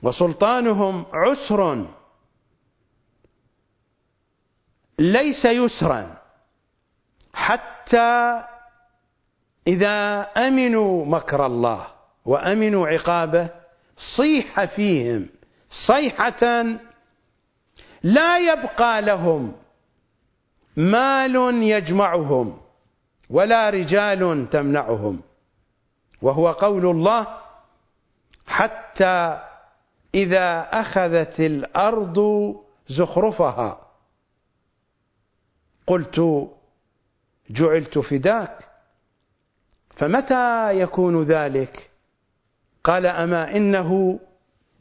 وسلطانهم عسر ليس يسرا. حتى إذا أمنوا مكر الله وأمنوا عقابه صيح فيهم صيحة لا يبقى لهم مال يجمعهم ولا رجال تمنعهم وهو قول الله حتى إذا أخذت الأرض زخرفها. قلت جعلت فداك فمتى يكون ذلك؟ قال أما إنه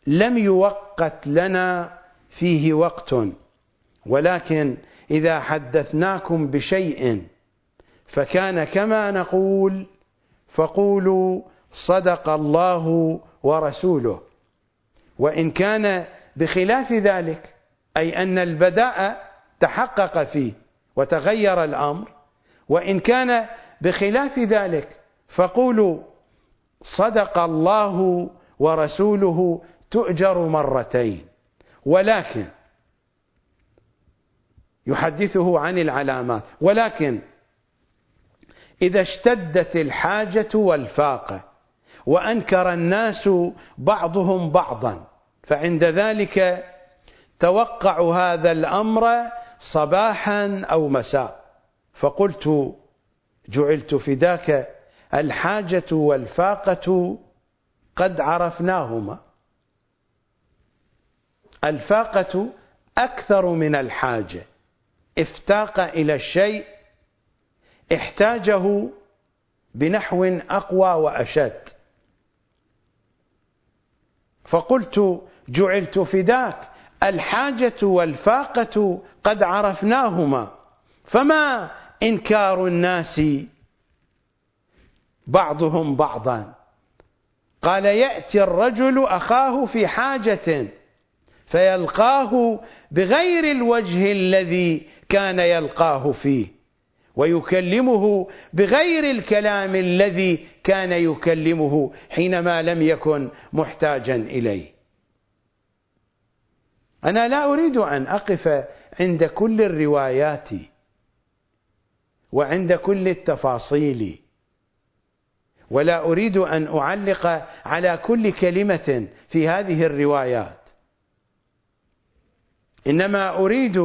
لم يوقت لنا فيه وقت ولكن إذا حدثناكم بشيء فكان كما نقول فقولوا صدق الله ورسوله. وإن كان بخلاف ذلك أي أن البداء تحقق فيه وتغير الأمر وإن كان بخلاف ذلك فقولوا صدق الله ورسوله تؤجر مرتين. ولكن يحدثه عن العلامات. ولكن إذا اشتدت الحاجة والفاقة وأنكر الناس بعضهم بعضا فعند ذلك توقع هذا الأمر صباحا أو مساء. فقلت جعلت فداك الحاجة والفاقة قد عرفناهما. الفاقة أكثر من الحاجة. افتاق إلى الشيء احتاجه بنحو أقوى وأشد. فقلت جعلت فداك الحاجة والفاقة قد عرفناهما. فما إنكار الناس بعضهم بعضا. قال يأتي الرجل أخاه في حاجة فيلقاه بغير الوجه الذي كان يلقاه فيه ويكلمه بغير الكلام الذي كان يكلمه حينما لم يكن محتاجا إليه. أنا لا أريد أن أقف عند كل الروايات وعند كل التفاصيل. ولا أريد أن أعلق على كل كلمة في هذه الروايات. إنما أريد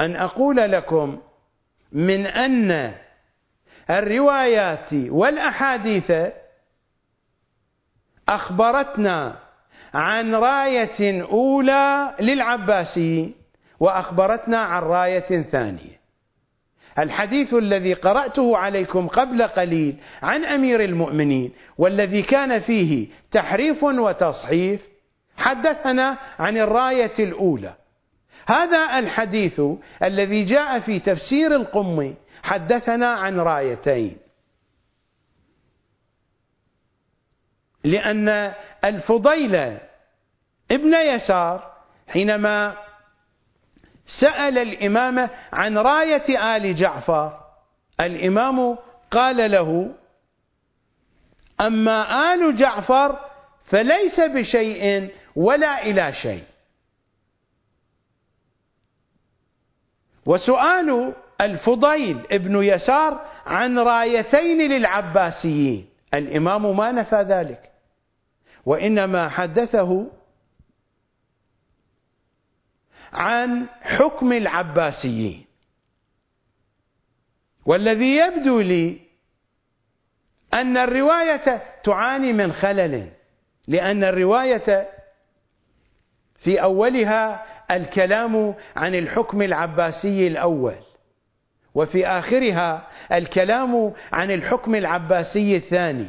أن أقول لكم من أن الروايات والأحاديث أخبرتنا عن راية أولى للعباسيين وأخبرتنا عن راية ثانية. الحديث الذي قرأته عليكم قبل قليل عن أمير المؤمنين والذي كان فيه تحريف وتصحيف حدثنا عن الراية الأولى. هذا الحديث الذي جاء في تفسير القمي حدثنا عن رايتين. لأن الفضيل ابن يسار حينما سأل الإمام عن راية آل جعفر. الإمام قال له أما آل جعفر فليس بشيء ولا إلى شيء. وسؤال الفضيل ابن يسار عن رايتين للعباسيين. الإمام ما نفى ذلك وإنما حدثه عن حكم العباسيين. والذي يبدو لي أن الرواية تعاني من خلل لأن الرواية في أولها الكلام عن الحكم العباسي الأول وفي آخرها الكلام عن الحكم العباسي الثاني.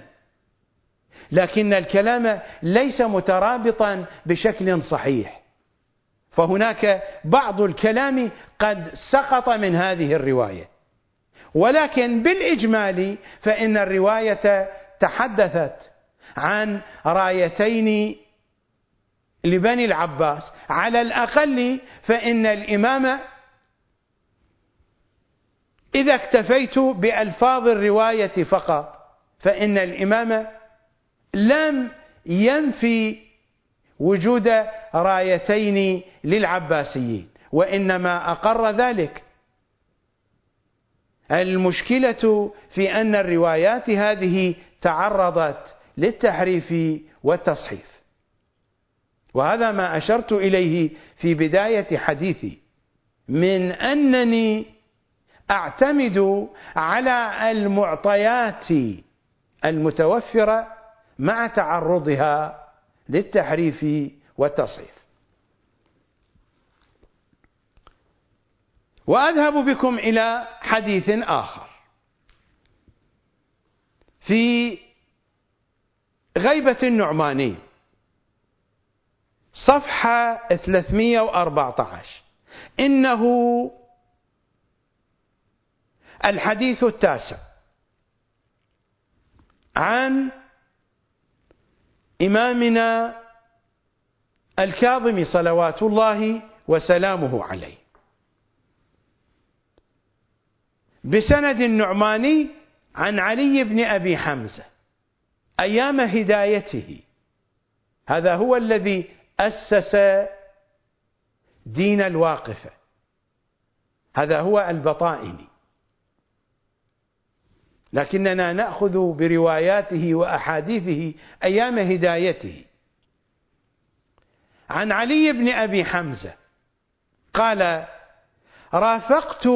لكن الكلام ليس مترابطا بشكل صحيح. فهناك بعض الكلام قد سقط من هذه الرواية. ولكن بالإجمال فإن الرواية تحدثت عن رايتين لبني العباس. على الأقل فإن الإمام إذا اكتفيت بألفاظ الرواية فقط فإن الإمام لم ينفي وجود رايتين للعباسيين وإنما أقر ذلك. المشكلة في أن الروايات هذه تعرضت للتحريف والتصحيف. وهذا ما أشرت إليه في بداية حديثي من أنني أعتمد على المعطيات المتوفرة مع تعرضها للتحريف والتصحيف. وأذهب بكم إلى حديث آخر. في غيبة النعماني صفحة 314 إنه الحديث التاسع عن إمامنا الكاظم صلوات الله وسلامه عليه. بسند النعماني عن علي بن أبي حمزة أيام هدايته. هذا هو الذي أسس دين الواقفة. هذا هو البطائني. لكننا نأخذ برواياته وأحاديثه أيام هدايته. عن علي بن أبي حمزة قال رافقت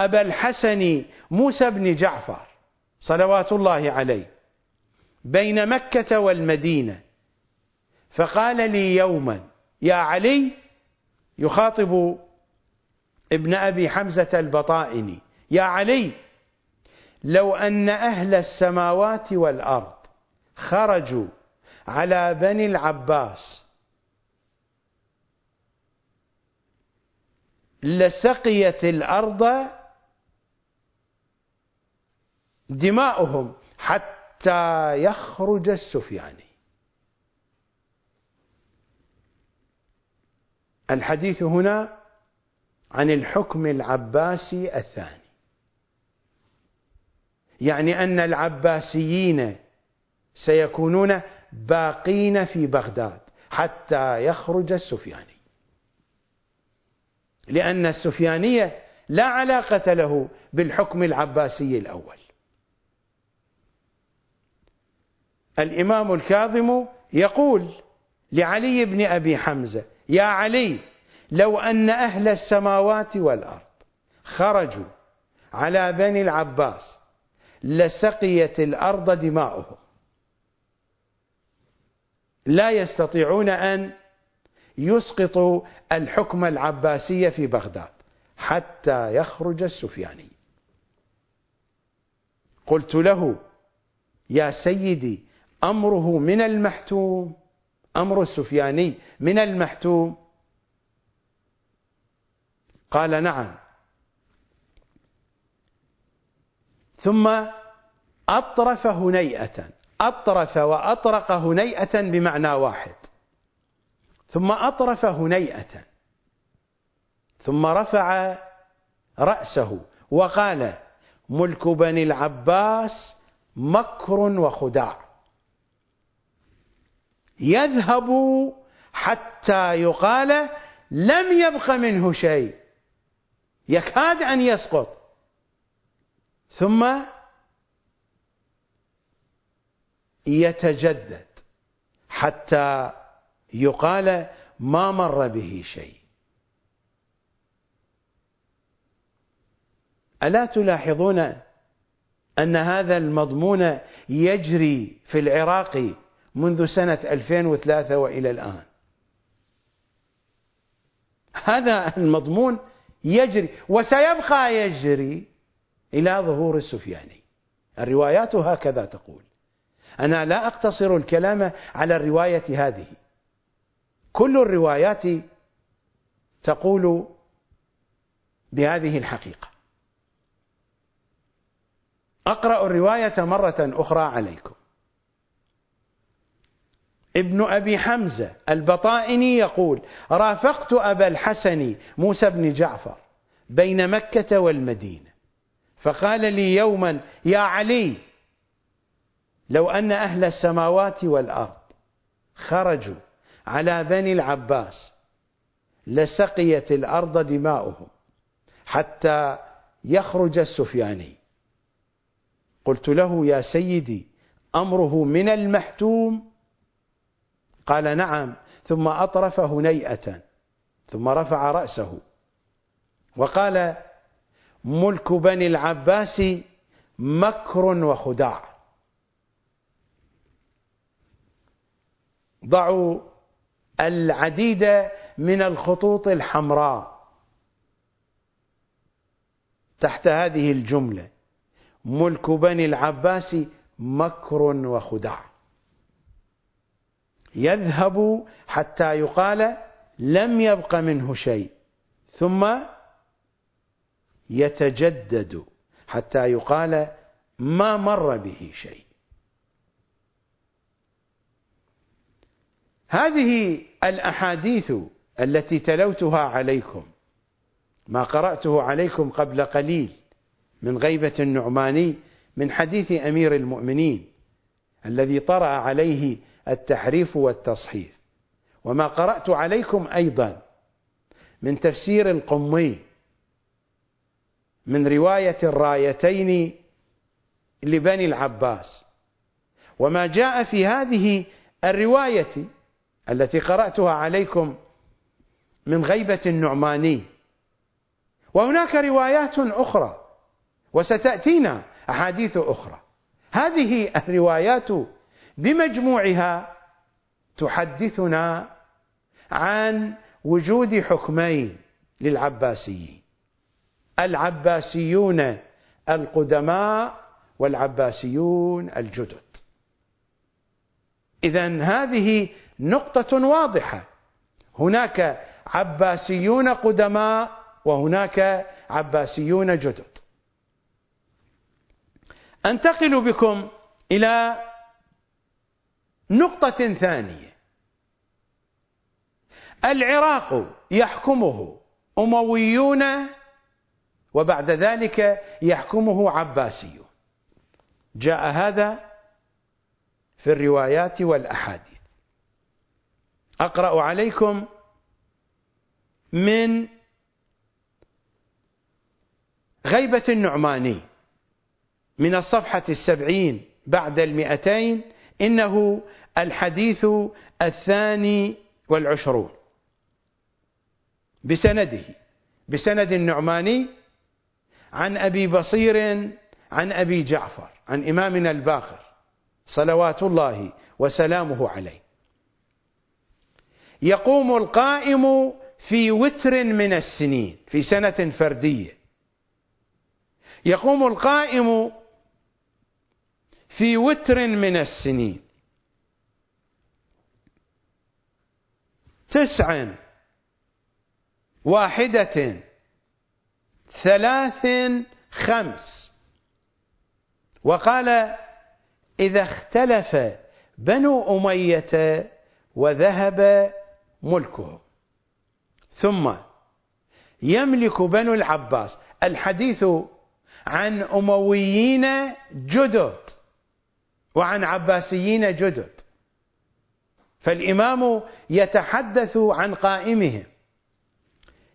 أبا الحسن موسى بن جعفر صلوات الله عليه بين مكة والمدينة فقال لي يوما يا علي يخاطب ابن أبي حمزة البطائني يا علي لو أن أهل السماوات والأرض خرجوا على بني العباس لسقيت الأرض دماؤهم حتى يخرج السفياني الحديث هنا عن الحكم العباسي الثاني. يعني أن العباسيين سيكونون باقين في بغداد حتى يخرج السفياني. لأن السفيانية لا علاقة له بالحكم العباسي الأول. الإمام الكاظم يقول لعلي بن أبي حمزة يا علي لو أن أهل السماوات والأرض خرجوا على بني العباس لسقيت الأرض دماؤهم. لا يستطيعون أن يسقطوا الحكم العباسي في بغداد حتى يخرج السفياني. قلت له يا سيدي أمره من المحتوم أمر السفياني من المحتوم. قال نعم. ثم أطرف هنيئة أطرف وأطرق هنيئة بمعنى واحد. ثم أطرف هنيئة ثم رفع رأسه وقال ملك بني العباس مكر وخداع. يذهب حتى يقال لم يبق منه شيء. يكاد أن يسقط. ثم يتجدد حتى يقال ما مر به شيء. ألا تلاحظون أن هذا المضمون يجري في العراق منذ سنة 2003 وإلى الآن. هذا المضمون يجري وسيبقى يجري إلى ظهور السفياني. الروايات هكذا تقول. أنا لا أقتصر الكلام على الرواية هذه. كل الروايات تقول بهذه الحقيقة. أقرأ الرواية مرة أخرى عليكم. ابن أبي حمزة البطائني يقول رافقت أبا الحسن موسى بن جعفر بين مكة والمدينة فقال لي يوما يا علي لو أن أهل السماوات والأرض خرجوا على بني العباس لسقيت الأرض دماؤهم حتى يخرج السفياني. قلت له يا سيدي أمره من المحتوم قال نعم ثم أطرف هنيئة ثم رفع رأسه. وقال ملك بني العباس مكر وخداع. ضعوا العديد من الخطوط الحمراء تحت هذه الجملة. ملك بني العباس مكر وخداع. يذهب حتى يقال لم يبق منه شيء. ثم يتجدد حتى يقال ما مر به شيء. هذه الأحاديث التي تلوتها عليكم ما قرأته عليكم قبل قليل من غيبة النعماني من حديث أمير المؤمنين الذي طرأ عليه التحريف والتصحيف وما قرأت عليكم أيضا من تفسير القمي من رواية الرايتين لبني العباس. وما جاء في هذه الرواية التي قرأتها عليكم من غيبة النعماني. وهناك روايات أخرى وستأتينا أحاديث أخرى. هذه الروايات بمجموعها تحدثنا عن وجود حكمين للعباسيين. العباسيون القدماء والعباسيون الجدد. اذا هذه نقطة واضحة. هناك عباسيون قدماء وهناك عباسيون جدد. أنتقل بكم إلى نقطة ثانية. العراق يحكمه أمويون وبعد ذلك يحكمه عباسيون. جاء هذا في الروايات والأحاديث. أقرأ عليكم من غيبة النعماني من الصفحة السبعين بعد المئتين إنه الحديث الثاني والعشرون. بسنده بسند النعماني عن أبي بصير عن أبي جعفر عن إمامنا الباقر صلوات الله وسلامه عليه. يقوم القائم في وتر من السنين في سنة فردية. يقوم القائم في وتر من السنين. تسع واحدة ثلاث خمس. وقال إذا اختلف بنو أمية وذهب ملكه. ثم يملك بنو العباس الحديث عن أمويين جدد. وعن عباسيين جدد. فالإمام يتحدث عن قائمهم.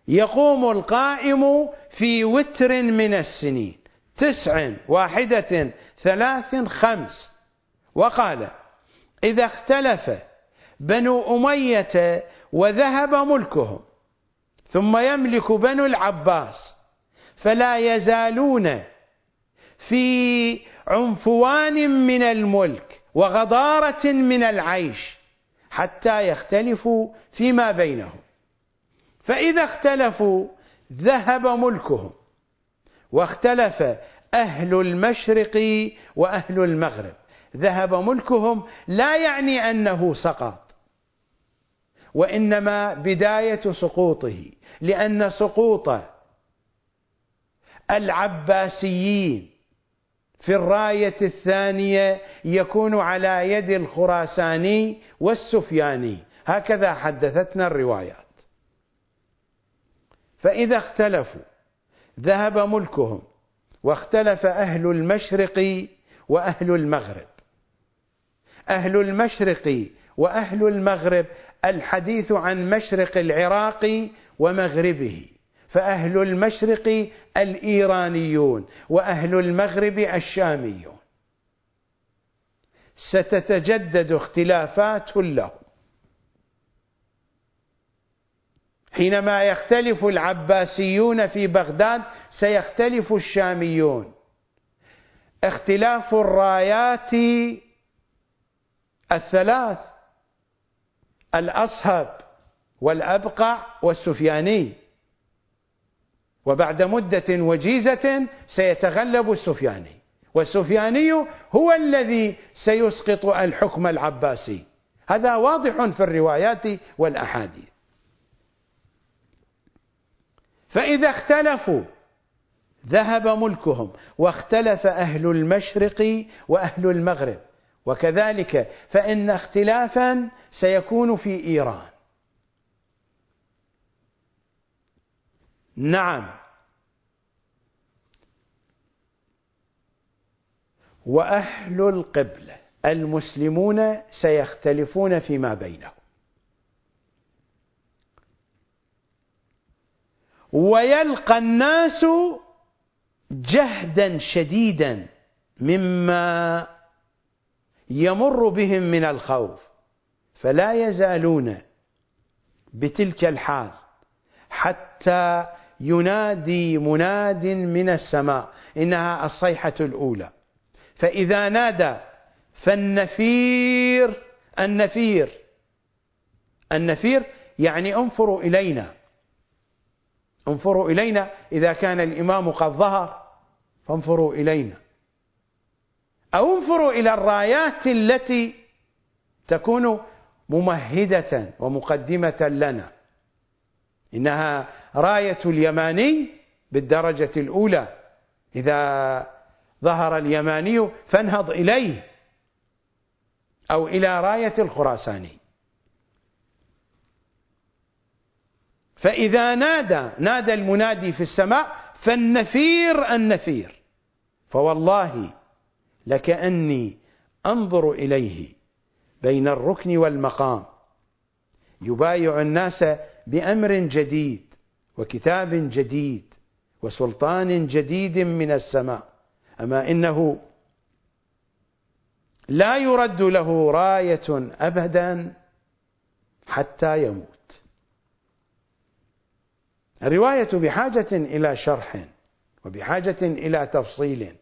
يقوم القائم في وتر من السنين. تسع واحدة ثلاث خمس. وقال إذا اختلف بنو أمية وذهب ملكهم ثم يملك بنو العباس فلا يزالون في عنفوان من الملك وغضارة من العيش حتى يختلفوا فيما بينهم. فإذا اختلفوا ذهب ملكهم واختلف أهل المشرق وأهل المغرب. ذهب ملكهم لا يعني أنه سقط وإنما بداية سقوطه لأن سقوط العباسيين في الراية الثانية يكون على يد الخراساني والسفياني. هكذا حدثتنا الروايات. فإذا اختلفوا ذهب ملكهم واختلف أهل المشرق وأهل المغرب. أهل المشرق وأهل المغرب الحديث عن مشرق العراق ومغربه. فأهل المشرق الإيرانيون وأهل المغرب الشاميون. ستتجدد اختلافات لهم. حينما يختلف العباسيون في بغداد سيختلف الشاميون. اختلاف الرايات الثلاث الأصهب والأبقع والسفياني. وبعد مدة وجيزة سيتغلب السفياني والسفياني هو الذي سيسقط الحكم العباسي. هذا واضح في الروايات والأحاديث. فإذا اختلفوا ذهب ملكهم واختلف أهل المشرق وأهل المغرب. وكذلك فإن اختلافا سيكون في إيران. نعم. وأهل القبلة المسلمون سيختلفون فيما بينهم. ويلقى الناس جهدا شديدا مما يمر بهم من الخوف. فلا يزالون بتلك الحال حتى ينادي مناد من السماء إنها الصيحة الأولى. فإذا نادى فالنفير النفير. النفير يعني انفروا إلينا. انفروا إلينا إذا كان الإمام قد ظهر فانفروا إلينا. أو انفروا إلى الرايات التي تكون ممهدة ومقدمة لنا. إنها راية اليماني بالدرجة الأولى. إذا ظهر اليماني فانهض إليه أو إلى راية الخراساني. فإذا نادى نادى المنادي في السماء فالنفير النفير. فوالله لكأني أنظر إليه بين الركن والمقام. يبايع الناس بأمر جديد وكتاب جديد وسلطان جديد من السماء. أما إنه لا يرد له راية أبدا حتى يموت. الرواية بحاجة إلى شرح وبحاجة إلى تفصيل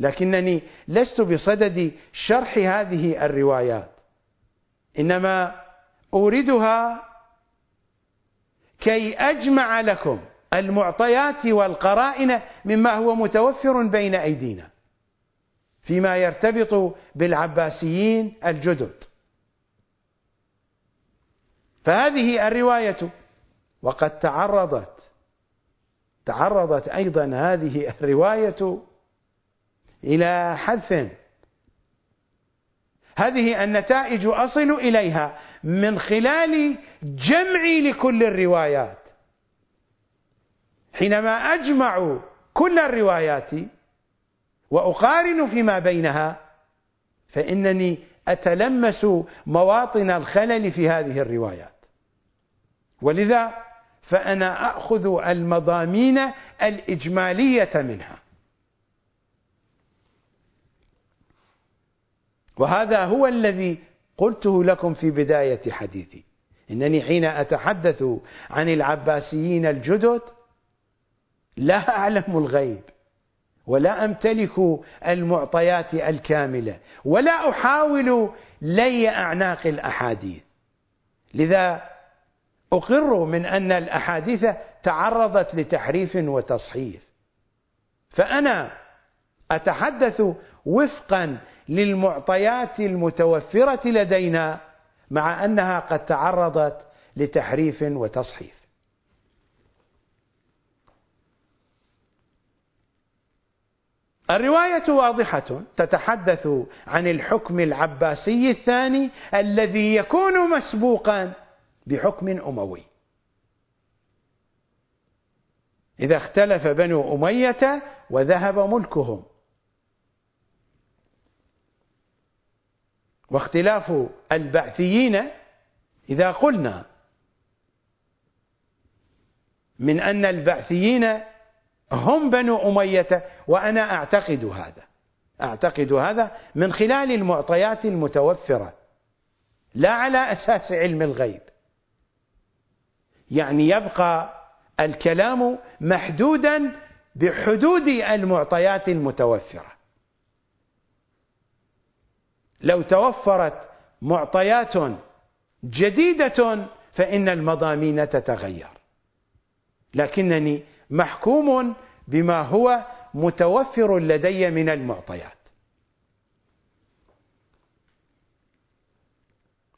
لكنني لست بصدد شرح هذه الروايات إنما أوردها كي أجمع لكم المعطيات والقرائن مما هو متوفر بين أيدينا فيما يرتبط بالعباسيين الجدد. فهذه الرواية وقد تعرضت تعرضت أيضا هذه الرواية إلى حذف هذه النتائج أصل إليها من خلال جمعي لكل الروايات. حينما أجمع كل الروايات وأقارن فيما بينها فإنني أتلمس مواطن الخلل في هذه الروايات. ولذا فأنا أخذ المضامين الإجمالية منها. وهذا هو الذي قلته لكم في بداية حديثي. إنني حين أتحدث عن العباسيين الجدد لا أعلم الغيب ولا أمتلك المعطيات الكاملة ولا أحاول لي أعناق الأحاديث. لذا أقر من أن الأحاديث تعرضت لتحريف وتصحيف فأنا أتحدث وفقا للمعطيات المتوفرة لدينا مع أنها قد تعرضت لتحريف وتصحيف. الرواية واضحة تتحدث عن الحكم العباسي الثاني الذي يكون مسبوقا بحكم أموي. إذا اختلف بنو أمية وذهب ملكهم واختلاف البعثيين إذا قلنا من أن البعثيين هم بنو أمية وأنا أعتقد هذا أعتقد هذا من خلال المعطيات المتوفرة لا على أساس علم الغيب. يعني يبقى الكلام محدودا بحدود المعطيات المتوفرة. لو توفرت معطيات جديدة فإن المضامين تتغير. لكنني محكوم بما هو متوفر لدي من المعطيات.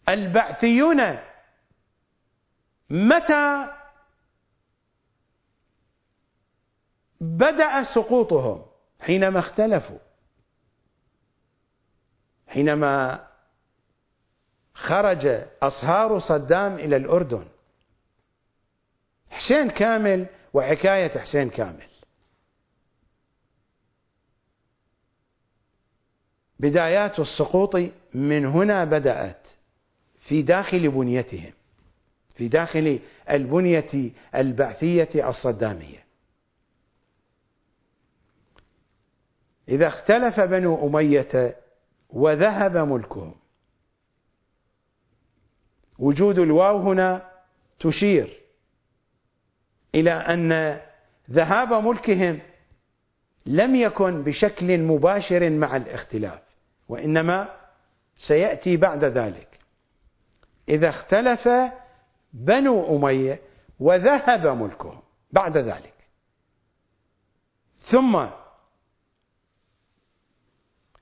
البعثيون متى بدأ سقوطهم؟ حينما اختلفوا. حينما خرج أصهار صدام إلى الأردن. حسين كامل وحكاية حسين كامل. بدايات السقوط من هنا بدأت في داخل بنيتهم في داخل البنية البعثية الصدامية. إذا اختلف بنو أمية وذهب ملكهم. وجود الواو هنا تشير إلى أن ذهاب ملكهم لم يكن بشكل مباشر مع الاختلاف وإنما سيأتي بعد ذلك. إذا اختلف بنو أمية وذهب ملكهم بعد ذلك. ثم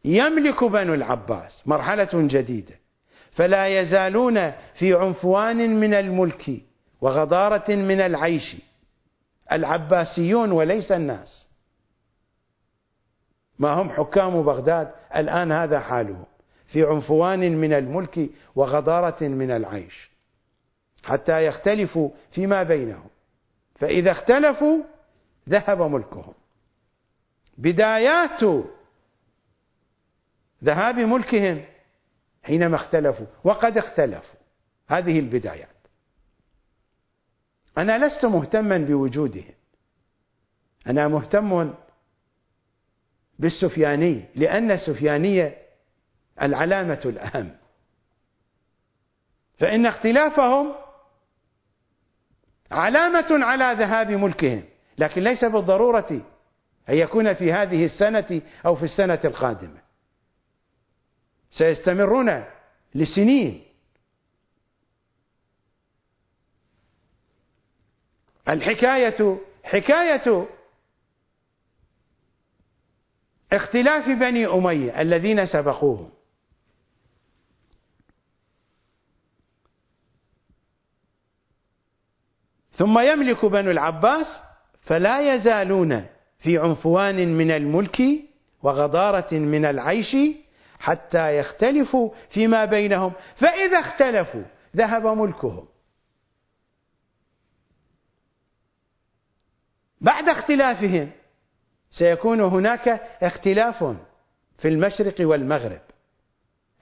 يملك بنو العباس مرحلة جديدة فلا يزالون في عنفوان من الملك وغضارة من العيش العباسيون وليس الناس. ما هم حكام بغداد الآن هذا حالهم في عنفوان من الملك وغضارة من العيش حتى يختلفوا فيما بينهم. فإذا اختلفوا ذهب ملكهم. بدايات ذهاب ملكهم حينما اختلفوا وقد اختلفوا. هذه البدايات. أنا لست مهتما بوجودهم. أنا مهتم بالسفياني لأن السفيانية العلامة الأهم. فإن اختلافهم علامة على ذهاب ملكهم. لكن ليس بالضرورة أن يكون في هذه السنة أو في السنة القادمة. سيستمرون لسنين. الحكاية حكاية اختلاف بني أمية الذين سبقوهم. ثم يملك بنو العباس فلا يزالون في عنفوان من الملك وغضارة من العيش حتى يختلفوا فيما بينهم. فإذا اختلفوا ذهب ملكهم. بعد اختلافهم سيكون هناك اختلاف في المشرق والمغرب.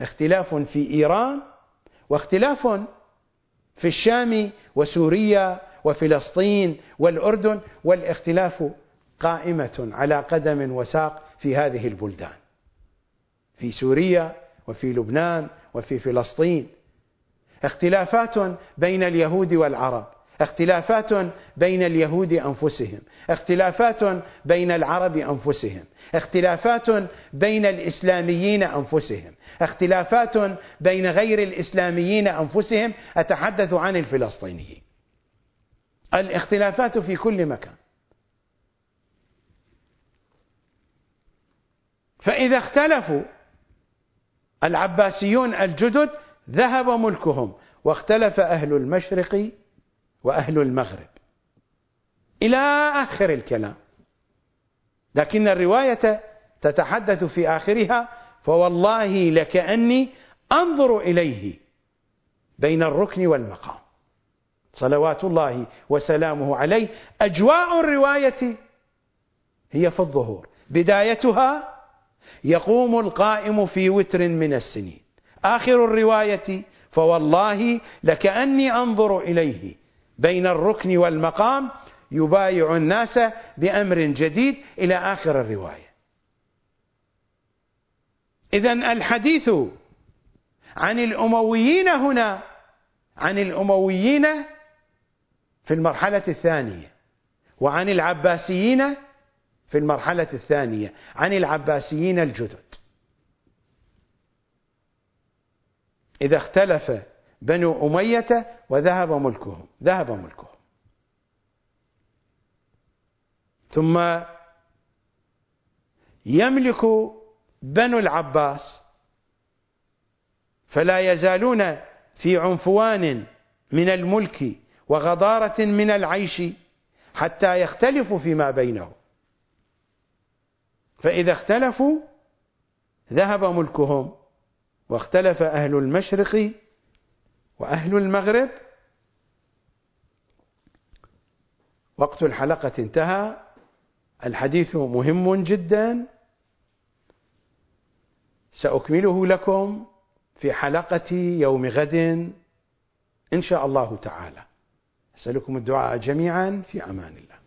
اختلاف في إيران واختلاف في الشام وسوريا وفلسطين والأردن والاختلاف قائمة على قدم وساق في هذه البلدان. في سوريا وفي لبنان وفي فلسطين. اختلافات بين اليهود والعرب. اختلافات بين اليهود أنفسهم. اختلافات بين العرب أنفسهم. اختلافات بين الإسلاميين أنفسهم. اختلافات بين غير الإسلاميين أنفسهم. أتحدث عن الفلسطينيين. الاختلافات في كل مكان. فإذا اختلفوا العباسيون الجدد ذهب ملكهم واختلف أهل المشرق وأهل المغرب إلى آخر الكلام. لكن الرواية تتحدث في آخرها فوالله لكأني أنظر إليه بين الركن والمقام. صلوات الله وسلامه عليه. أجواء الرواية هي في الظهور. بدايتها يقوم القائم في وتر من السنين. آخر الرواية فوالله لكأني أنظر إليه. بين الركن والمقام يبايع الناس بأمر جديد إلى آخر الرواية. إذا الحديث عن الأمويين هنا عن الأمويين في المرحلة الثانية وعن العباسيين في المرحلة الثانية عن العباسيين الجدد. إذا اختلف بنو أمية وذهب ملكهم ذهب ملكهم. ثم يملك بنو العباس فلا يزالون في عنفوان من الملك وغضارة من العيش حتى يختلفوا فيما بينهم. فإذا اختلفوا ذهب ملكهم واختلف أهل المشرق وأهل المغرب. وقت الحلقة انتهى الحديث مهم جدا. سأكمله لكم في حلقة يوم غد إن شاء الله تعالى. أسألكم الدعاء جميعا في أمان الله.